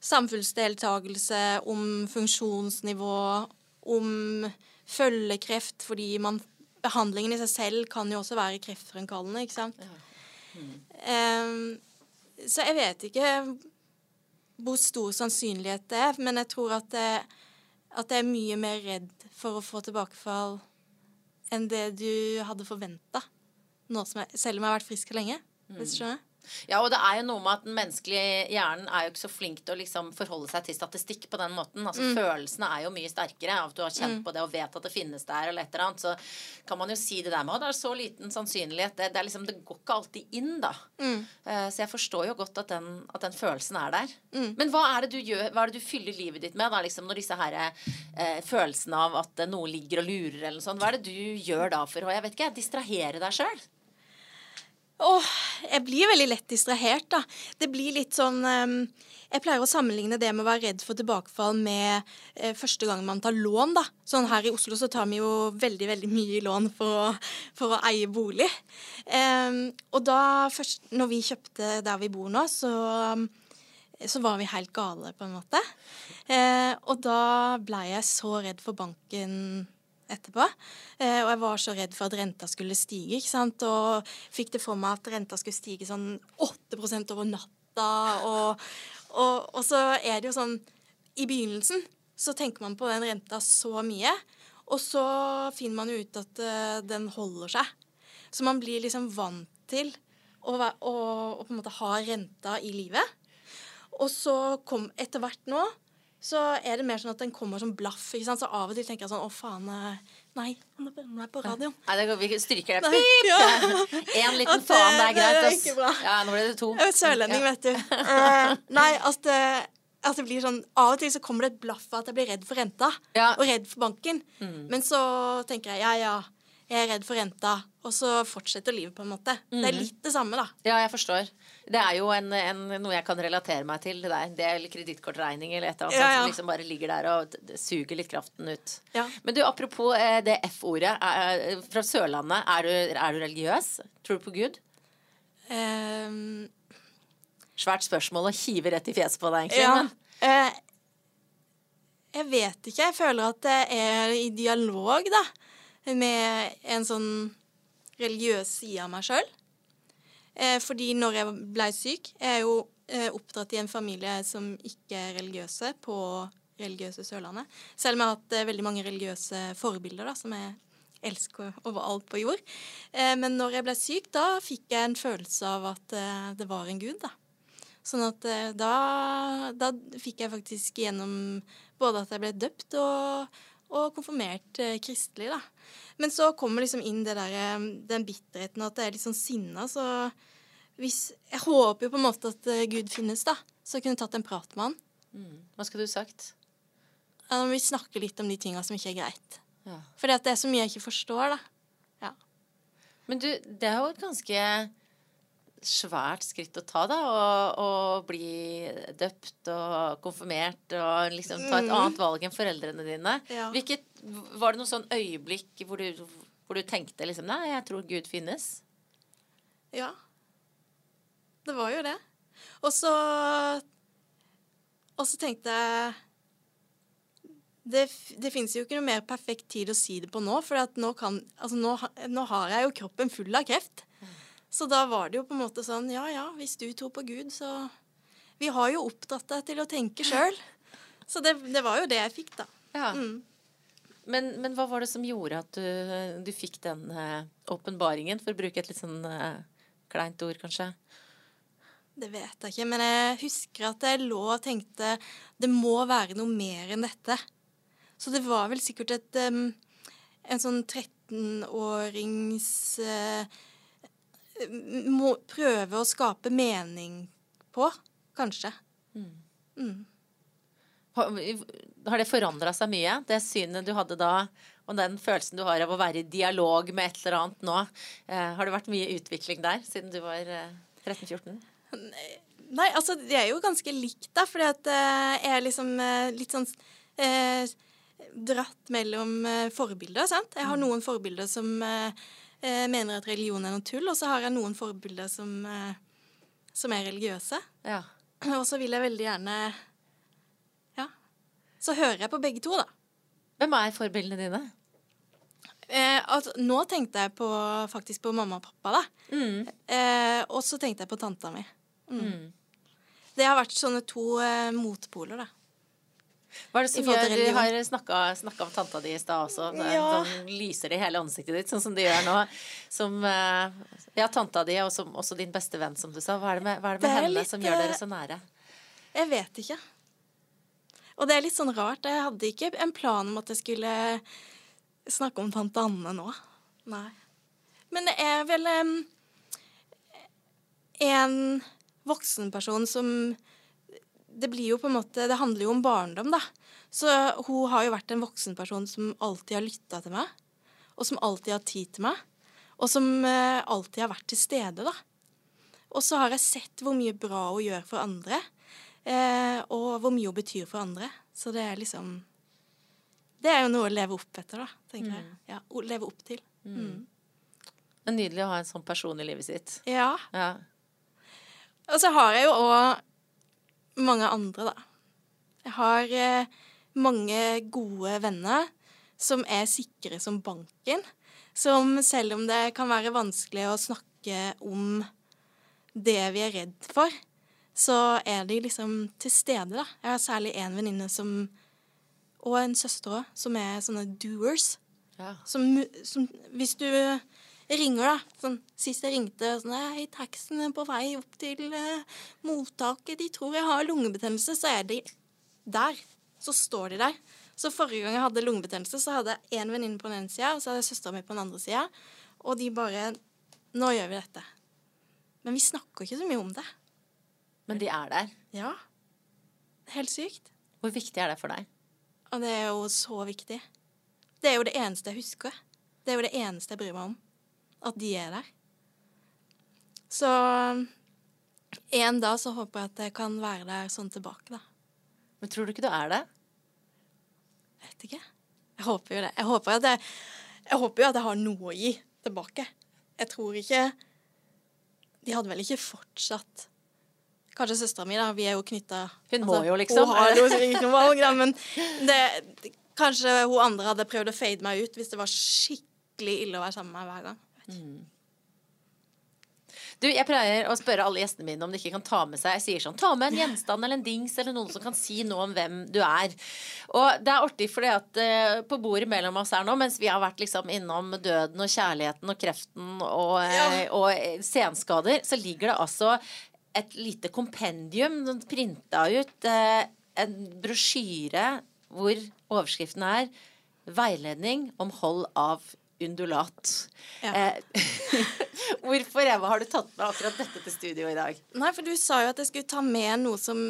samfunnsdeltakelse, om funksjonsnivå, om følgekreft, fordi man, behandlingen i seg selv kan jo også være kreftfremkallende, ikke sant. Ja. Mm. Um, så jeg vet ikke hvor stor sannsynlighet det er, men jeg tror at, det, at jeg er mye mer redd for å få tilbakefall enn det du hadde forventa, selv om jeg har vært frisk lenge. Hvis du skjønner? Ja, og det er jo noe med at den menneskelige hjernen er jo ikke så flink til å liksom forholde seg til statistikk på den måten. Altså mm. Følelsene er jo mye sterkere av at du har kjent mm. på det og vet at det finnes der, eller et eller annet. Så kan man jo si det der med at det er så liten sannsynlighet. Det, det, liksom, det går ikke alltid inn, da. Mm. Uh, så jeg forstår jo godt at den, at den følelsen er der. Mm. Men hva er det du gjør, hva er det du fyller livet ditt med da, liksom, når disse her uh, følelsene av at noe ligger og lurer eller noe sånt? Hva er det du gjør da for å, jeg vet ikke, distrahere deg sjøl? Åh, jeg blir veldig lett distrahert, da. Det blir litt sånn um, Jeg pleier å sammenligne det med å være redd for tilbakefall med uh, første gang man tar lån, da. Sånn her i Oslo så tar vi jo veldig, veldig mye lån for å, for å eie bolig. Um, og da først Når vi kjøpte der vi bor nå, så så var vi helt gale, på en måte. Eh, og da ble jeg så redd for banken etterpå. Eh, og jeg var så redd for at renta skulle stige, ikke sant. Og fikk det for meg at renta skulle stige sånn 8% over natta. Og, og, og, så er det jo sånn I begynnelsen så tenker man på den renta så mye, og så finner man ut at uh, den holder seg. Så man blir liksom vant til å, å, å på en måte ha renta i livet. Og så kom etter hvert nå så er det mer sånn at den kommer som blaff. ikke sant? Så av og til tenker jeg sånn Å, faen. Eh, nei, nå er jeg på radioen. Nei, det går, Vi stryker det. Pip! Ja. [laughs] En liten faen, det er greit. Det er ikke bra. Ja, nå ble det to. Jeg er sørlending, ja. vet du. Uh, [laughs] nei, at, det, at det blir sånn Av og til så kommer det et blaff av at jeg blir redd for renta. Ja. Og redd for banken. Mm. Men så tenker jeg ja, ja jeg er redd for renta, og så fortsetter livet, på en måte. Mm. Det er mhm. litt det samme, da. Ja, jeg forstår. Det er jo en, en, noe jeg kan relatere meg til. Det, er en er kredittkortregning eller et eller annet ja, ja. som liksom bare ligger der og suger litt kraften ut. Ja. Men du, apropos eh, det F-ordet. Fra Sørlandet, er du, er du, religiøs? Tror du på Gud? Um, Svært spørsmål å hive rett i fjeset på deg, egentlig. Ja. Men. Uh, jeg vet ikke. Jeg føler at det er i dialog, da med en sånn religiøs side av meg sjøl. Eh, fordi når jeg ble syk Jeg er jo eh, oppdratt i en familie som ikke er religiøse på religiøse Sørlandet. Selv om jeg har hatt eh, veldig mange religiøse forbilder da, som jeg elsker overalt på jord. Men når jeg ble syk, da fikk jeg en følelse av at det var en gud, da. Sånn at da, da fikk jeg faktisk gjennom både at jeg ble døpt og og konfirmert eh, kristelig, da. Men så kommer liksom inn det der, eh, den bitterheten at det er litt sånn sinna, så hvis Jeg håper jo på en måte at uh, Gud finnes, da. Så jeg kunne tatt en prat med han. Mm. Hva skulle du sagt? Ja, vi snakker litt om de tinga som ikke er greit. Ja. Fordi at det er så mye jeg ikke forstår, da. Ja. Men du, det er jo et ganske svært skritt å ta, da. Å bli døpt og konfirmert og liksom ta et Mm. annet valg enn foreldrene dine. Ja. Hvilket, var det noe sånn øyeblikk hvor du, hvor du tenkte liksom Nei, jeg tror Gud finnes? Ja. Det var jo det. Og så Og så tenkte jeg det, det fins jo ikke noe mer perfekt tid å si det på nå, for at nå, kan, altså nå, nå har jeg jo kroppen full av kreft. Så da var det jo på en måte sånn Ja ja, hvis du tror på Gud, så Vi har jo opptatt deg til å tenke sjøl. Så det, det var jo det jeg fikk, da. Ja. Mm. Men, men hva var det som gjorde at du, du fikk den åpenbaringen, uh, for å bruke et litt sånn uh, kleint ord, kanskje? Det vet jeg ikke, men jeg husker at jeg lå og tenkte det må være noe mer enn dette. Så det var vel sikkert et um, En sånn 13-årings eh, må Prøve å skape mening på, kanskje. Mm. Har, har det forandra seg mye, det synet du hadde da, og den følelsen du har av å være i dialog med et eller annet nå? Eh, har det vært mye utvikling der siden du var eh, 13-14? Nei, altså det er jo ganske likt, da, fordi at eh, jeg er liksom eh, litt sånn eh, dratt mellom eh, forbilder, sant. Jeg har noen forbilder som eh, eh, mener at religion er noe tull, og så har jeg noen forbilder som, eh, som er religiøse. Ja. Og så vil jeg veldig gjerne Ja. Så hører jeg på begge to, da. Hvem er forbildene dine? Eh, altså, nå tenkte jeg på, faktisk på mamma og pappa, da. Mm. Eh, og så tenkte jeg på tanta mi. Mm. Det har vært sånne to eh, motpoler, da. Hva er det som gjør Du har snakka, om tanta di i stad også. Ja. Sånn lyser det i hele ansiktet ditt, sånn som de gjør nå. Som eh, Ja, tanta di, og som, også din beste venn, som du sa. Hva er det med, er det med Det er henne litt, som gjør dere eh, så nære? Jeg vet ikke. Og det er litt sånn rart. Jeg hadde ikke en plan om at jeg skulle snakke om tante Anne nå. Nei. Men det er vel um, en voksenperson som Det blir jo på en måte Det handler jo om barndom, da. Så hun har jo vært en voksenperson som alltid har lytta til meg. Og som alltid har tid til meg. Og som eh, alltid har vært til stede, da. Og så har jeg sett hvor mye bra hun gjør for andre. Eh, og hvor mye hun betyr for andre. Så det er liksom Det er jo noe å leve opp etter, da, tenker jeg. Ja, å leve opp til. Mm. Det er nydelig å ha en sånn person i livet sitt. Ja. Ja. Og så har jeg jo òg mange andre, da. Jeg har eh, mange gode venner som er sikre som banken. Som selv om det kan være vanskelig å snakke om det vi er redd for, så er de liksom til stede, da. Jeg har særlig én venninne som Og en søster òg, som er sånne doers. ja. Som, som Hvis du ringer, da sånn, Sist jeg ringte sånn, Hei, taxien er på vei opp til uh, mottaket. De tror jeg har lungebetennelse. Så er de der. Så står de der. Så forrige gang jeg hadde lungebetennelse, så hadde jeg én venninne på den ene sida, og så hadde jeg søstera mi på den andre sida. Og de bare Nå gjør vi dette. Men vi snakker ikke så mye om det. Men de er der. Ja. Helt sykt. Hvor viktig er det for deg? Og det er jo så viktig. Det er jo det eneste jeg husker. Det er jo det eneste jeg bryr meg om. At de er der. Så en dag så håper jeg at jeg kan være der sånn tilbake, da. Men tror du ikke du er det? Vet ikke. Jeg håper jo det. Jeg håper, at jeg, jeg håper jo at jeg har noe å gi tilbake. Jeg tror ikke De hadde vel ikke fortsatt Kanskje søstera mi, da. Vi er jo knytta Hun må jo, liksom. Hun har jo ikke noe valg, da. Men det, kanskje hun andre hadde prøvd å fade meg ut hvis det var skikkelig ille å være sammen med meg hver gang. Du, Jeg pleier å spørre alle gjestene mine om de ikke kan ta med seg Jeg sier sånn, ta med en gjenstand eller en dings eller noen som kan si noe om hvem du er. Og det er artig fordi at eh, på bordet mellom oss her nå, mens vi har vært liksom innom døden og kjærligheten og kreften og, eh, Ja. og eh, senskader, så ligger det altså et lite kompendium printa ut. uh, en brosjyre hvor overskriften er 'Veiledning om hold av undulat'. Ja. Eh, [laughs] Hvorfor Eva, har du tatt med akkurat dette til studio i dag? Nei, for du sa jo at jeg skulle ta med noe som,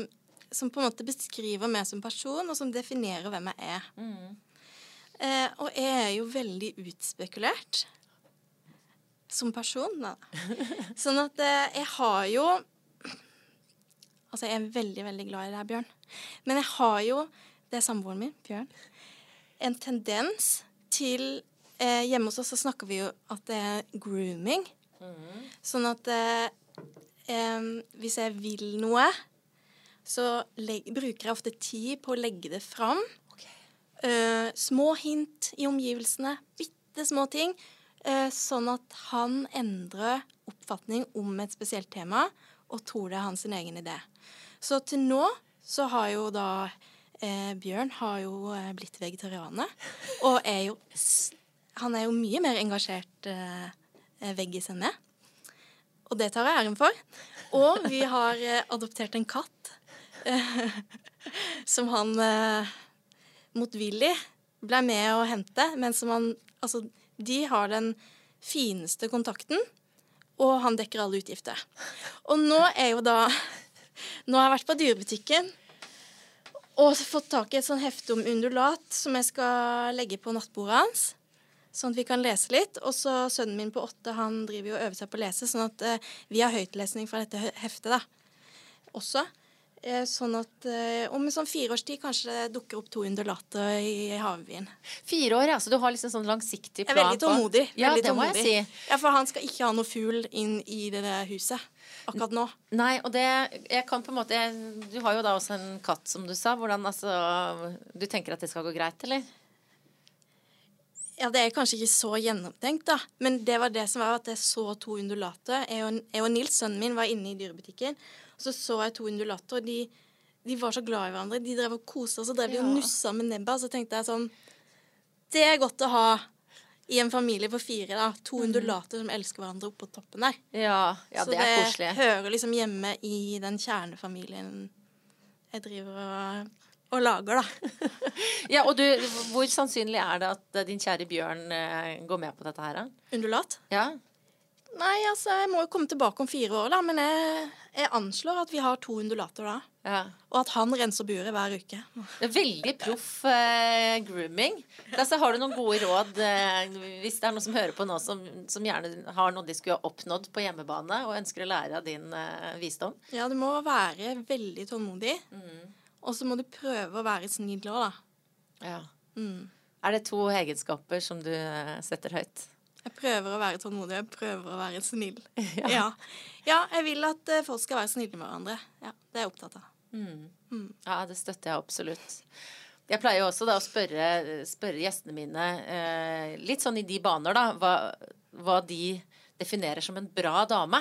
som på en måte beskriver meg som person, og som definerer hvem jeg er. Eh, og jeg er jo veldig utspekulert. som person, da. [laughs] Sånn at eh, jeg har jo Altså, jeg er veldig, veldig glad i deg, Bjørn. Men jeg har jo, det er samboeren min, Bjørn, en tendens til eh, Hjemme hos oss så snakker vi jo at det er grooming. Sånn at eh, hvis jeg vil noe, så bruker jeg ofte tid på å legge det fram. Eh, små hint i omgivelsene, bitte små ting. eh, sånn at han endrer oppfatning om et spesielt tema og tror det er hans egen idé. Så til nå så har jo da eh, Bjørn har jo eh, blitt vegetarianer. Og er jo Han er jo mye mer engasjert eh, eh, veggis enn meg. Og det tar jeg æren for. Og vi har eh, adoptert en katt eh, [laughs] som han eh, motvillig ble med å hente, men som han Altså, de har den fineste kontakten, og han dekker alle utgifter. Og nå er jo da Nå har jeg vært på dyrebutikken og fått tak i et sånn hefte om undulat som jeg skal legge på nattbordet hans. Sånn at vi kan lese litt. Og så sønnen min på åtte han driver jo og øver seg på å lese, sånn at eh, vi har høytlesning fra dette heftet da. også. Eh, sånn at eh, om en sånn fire års tid kanskje det dukker opp to undulater i havbyen. Fire år, ja. Så du har liksom sånn langsiktig plan? Jeg er veldig tålmodig. Ja, veldig det må jeg si. Ja, For han skal ikke ha noe fugl inn i det der huset akkurat nå. Nei, og det Jeg kan på en måte Du har jo da også en katt, som du sa. Hvordan altså Du tenker at det skal gå greit, eller? Ja, Det er kanskje ikke så gjennomtenkt, da. Men det var det som var at jeg så to undulater. Jeg og, jeg og Nils, sønnen min, var inne i dyrebutikken. Og så så jeg to undulater, og de, de var så glad i hverandre. De drev og koste og så drev de og nussa med nebba. Så tenkte jeg sånn Det er godt å ha i en familie på fire, da. To undulater som elsker hverandre oppå toppen der. Ja, ja det er koselig. Så det hører liksom hjemme i den kjernefamilien jeg driver og, og lager, da. [laughs] Ja, og du, Hvor sannsynlig er det at eh, din kjære Bjørn eh, går med på dette her? da? Undulat? Ja? Nei, altså, jeg må jo komme tilbake om fire år, da. Men jeg, jeg anslår at vi har to undulater da. ja. Og at han renser buret hver uke. Det er Veldig proff eh, grooming. Altså, har du noen gode råd eh, hvis det er noen som hører på nå, som, som gjerne har noe de skulle ha oppnådd på hjemmebane, og ønsker å lære av din eh, visdom? Ja, du må være veldig tålmodig. Og så må du prøve å være snill òg, da. Ja. Mm. Er det to egenskaper som du eh, setter høyt? Jeg prøver å være tålmodig, jeg prøver å være snill. [laughs] Ja. ja. jeg vil at eh, folk skal være snille med hverandre. Ja, Det er jeg opptatt av. Ja, det støtter jeg absolutt. Jeg pleier jo også da å spørre, spørre gjestene mine eh, litt sånn i de baner, da, hva, hva de definerer som en bra dame.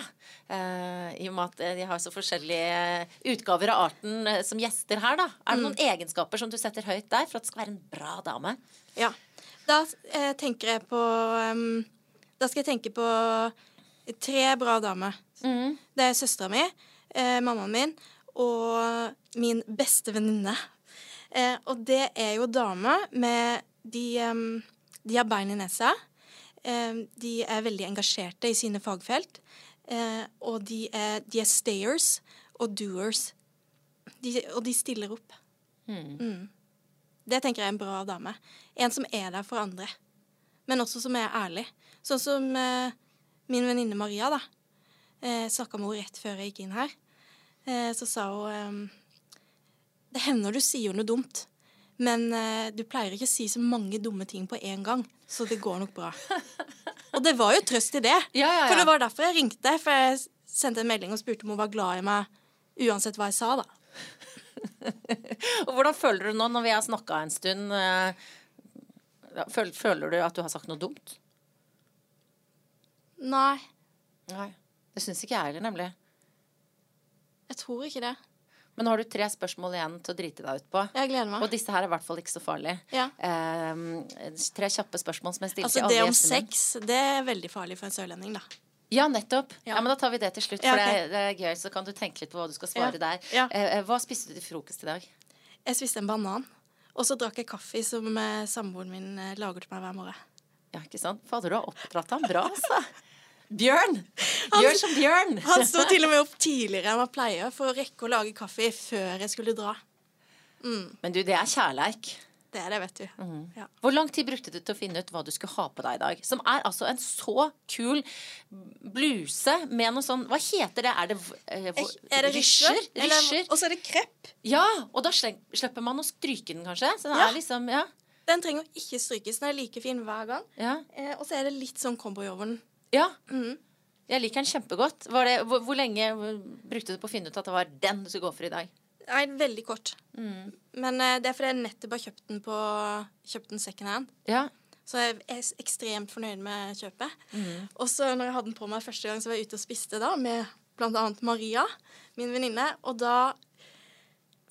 Eh, I og med at eh, de har så forskjellige utgaver av arten eh, som gjester her, da. Er det noen egenskaper som du setter høyt der for at det skal være en bra dame? Ja. Da eh, tenker jeg på um, Da skal jeg tenke på tre bra damer. Det er søstera mi, eh, mammaen min og min beste venninne. Eh, og det er jo damer med De, um, de har bein i nesa. Eh, de er veldig engasjerte i sine fagfelt. Eh, og de er, de er stayers og doers. De, og de stiller opp. Mm. Det tenker jeg er en bra dame. En som er der for andre, men også som er ærlig. Sånn som eh, min venninne Maria, da. Eh, Snakka med henne rett før jeg gikk inn her. Eh, så sa hun eh, Det hender du sier noe dumt, men eh, du pleier ikke å si så mange dumme ting på en gang, så det går nok bra. [laughs] Og det var jo trøst i det. Ja, ja, ja. For det var derfor jeg ringte. For jeg sendte en melding og spurte om hun var glad i meg uansett hva jeg sa, da. [laughs] Og hvordan føler du nå når vi har snakka en stund? eh, Føler du at du har sagt noe dumt? Nei, Nei. Det syns ikke jeg heller, nemlig. jeg tror ikke det. Men nå har du tre spørsmål igjen til å drite deg ut på. Jeg gleder meg. Og disse her er i hvert fall ikke så farlige. Ja. Eh, tre kjappe spørsmål som jeg stiller Altså til Altså Det om sex, det er veldig farlig for en sørlending, da. Ja, nettopp. Ja. Ja. men Da tar vi det til slutt, Ja, for ok. det, er, det er gøy. Så kan du tenke litt på hva du skal svare Ja. der. Ja. Eh, hva spiste du til frokost i dag? Jeg spiste en banan, og så drakk jeg kaffe som eh, samboeren min eh, lager til meg hver morgen. Ja, ikke sant? Fader, du har oppdratt ham bra, altså. [laughs] Bjørn! Gjør som Bjørn! Han sto til og med opp tidligere enn han pleier for å rekke å lage kaffe før jeg skulle dra. Men du, det er kjærleik. Det er det, vet du. Ja. Hvor lang tid brukte du til å finne ut hva du skulle ha på deg i dag? Som er altså en så kul bluse med noe sånn Hva heter det? Er det eh, hvor- Er det rysjer? Rysjer? Og så er det krepp. Ja, og da slipper man å stryke den, kanskje. Så den Ja. er liksom Ja. Den trenger ikke strykes. Den er like fin hver gang. ja. Eh, og så er det litt sånn cowboy over den. Ja. Mm. Jeg liker den kjempegodt. Var det, hvor, hvor lenge brukte du på å finne ut at det var den du skulle gå for i dag? Nei, veldig kort. Mm. Men uh, det er fordi jeg nettopp har kjøpt den på Kjøpt den second hand. Ja. Så jeg er ekstremt fornøyd med kjøpet. Mm. Og så når jeg hadde den på meg første gang, så var jeg ute og spiste da med annet Maria, min venninne. Og da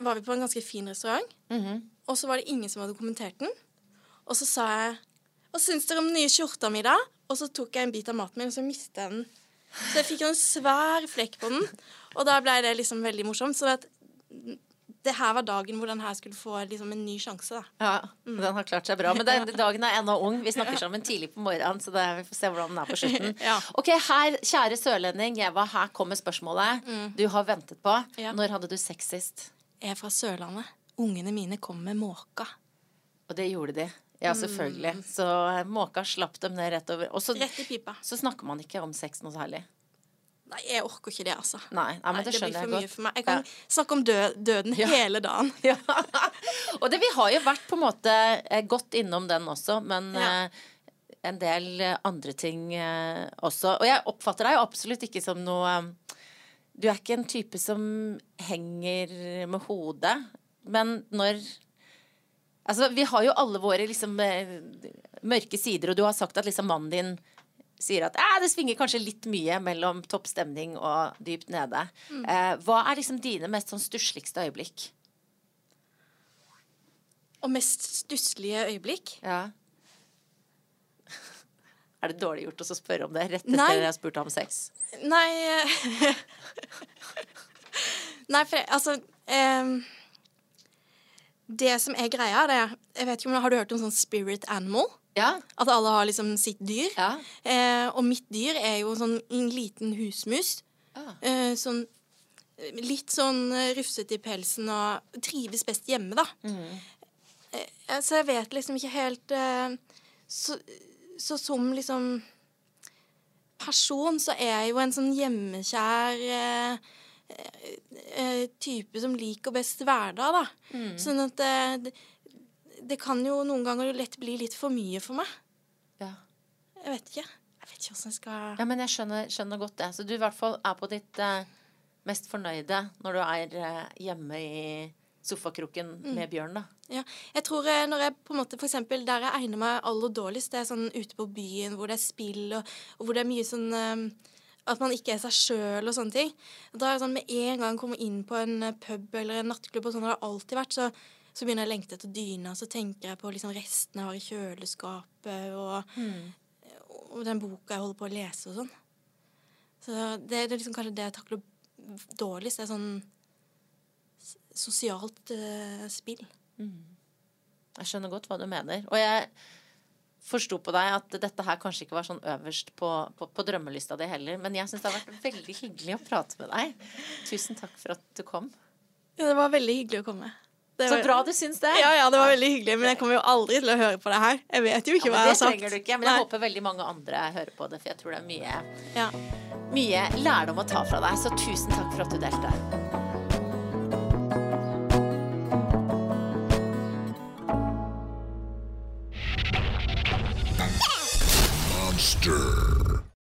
var vi på en ganske fin restaurant. Mhm. Og så var det ingen som hadde kommentert den. Og så sa jeg Hva syns dere om den nye skjorta mi, da? Og så tok jeg en bit av maten min, og så mistet jeg den. Så jeg fikk en svær flekk på den. Og da ble det liksom veldig morsomt. Så at det her var dagen hvor den her skulle få liksom en ny sjanse, da. Ja, den har klart seg bra. Men den dagen er ennå ung. Vi snakker sammen tidlig på morgenen, så det, vi får se hvordan den er på slutten. Ja. Ok, her, kjære sørlending Eva, her kommer spørsmålet du har ventet på. Ja. Når hadde du sex sist? Jeg er fra Sørlandet. Ungene mine kom med måka. Og det gjorde de. Ja, selvfølgelig. Så eh, måka slapp dem ned rett over. Og så, Rett i pipa. så snakker man ikke om sex noe særlig. Nei, jeg orker ikke det, altså. Nei, nei men det det blir skjønner for mye godt. for meg. Jeg kan snakke om død, døden Ja. hele dagen. [laughs] Ja. Og det, vi har jo vært på en måte godt gått innom den også, men Ja. eh, en del eh, andre ting eh, også. Og jeg oppfatter deg jo absolutt ikke som noe eh, Du er ikke en type som henger med hodet, men når Altså, vi har jo alle våre liksom eh, mørke sider, og du har sagt at liksom mannen din sier at det svinger kanskje litt mye mellom topp stemning og dypt nede. Eh, hva er liksom dine mest sånn stussligste øyeblikk? Og mest stusslige øyeblikk. Ja. [laughs] Er det dårlig gjort å spørre om det rett etter Nei. jeg har spurt om sex? Nei [laughs] Nei, for altså em, Det som er greia, det er jeg vet ikke om Har du hørt om sånn spirit animal? Ja. At alle har liksom sitt dyr. Ja. Eh, og mitt dyr er jo sånn en liten husmus. Ah. Eh, sånn litt sånn eh, rufsete i pelsen og trives best hjemme, da. Eh, så jeg vet liksom ikke helt eh, så, så som liksom person så er jeg jo en sånn hjemmekjær eh, eh, type som liker best hverdag, da. Sånn at eh, det, det kan jo noen ganger lett bli litt for mye for meg. ja. Jeg vet ikke. Jeg vet ikke hvordan jeg skal Ja, men jeg skjønner, skjønner godt det. Så du i hvert fall er på ditt eh, mest fornøyde når du er eh, hjemme i sofakroken med Bjørn, da. Ja, jeg tror eh, når jeg på en måte, eksempel, Der jeg egner meg aller dårligst, det er sånn ute på byen hvor det er spill, og, og hvor det er mye sånn eh, At man ikke er seg sjøl og sånne ting. Da er det sånn med en gang jeg kommer inn på en eh, pub eller en nattklubb, og sånn det har det alltid vært, så, så begynner jeg å lengte etter dyna, så tenker jeg på liksom restene jeg har i kjøleskapet, og, og den boka jeg holder på å lese og sånn. Så det, det er liksom kanskje det jeg takler dårligst. Det er sånn sosialt uh, spill. Jeg skjønner godt hva du mener. Og jeg forsto på deg at dette her kanskje ikke var sånn øverst på, på, på drømmelista di heller. Men jeg syns det har vært veldig hyggelig å prate med deg. Tusen takk for at du kom. Ja, det var veldig hyggelig å komme. Det Så bra du syns det. Ja, ja, det var veldig hyggelig, men jeg kommer jo aldri til å høre på det her. Jeg vet jo ikke Ja, hva jeg har sagt. Det trenger du ikke. Men jeg Nei. håper veldig mange andre hører på det, for jeg tror det er mye, Ja. mye lærdom å ta fra deg. Så tusen takk for at du delte. Monster.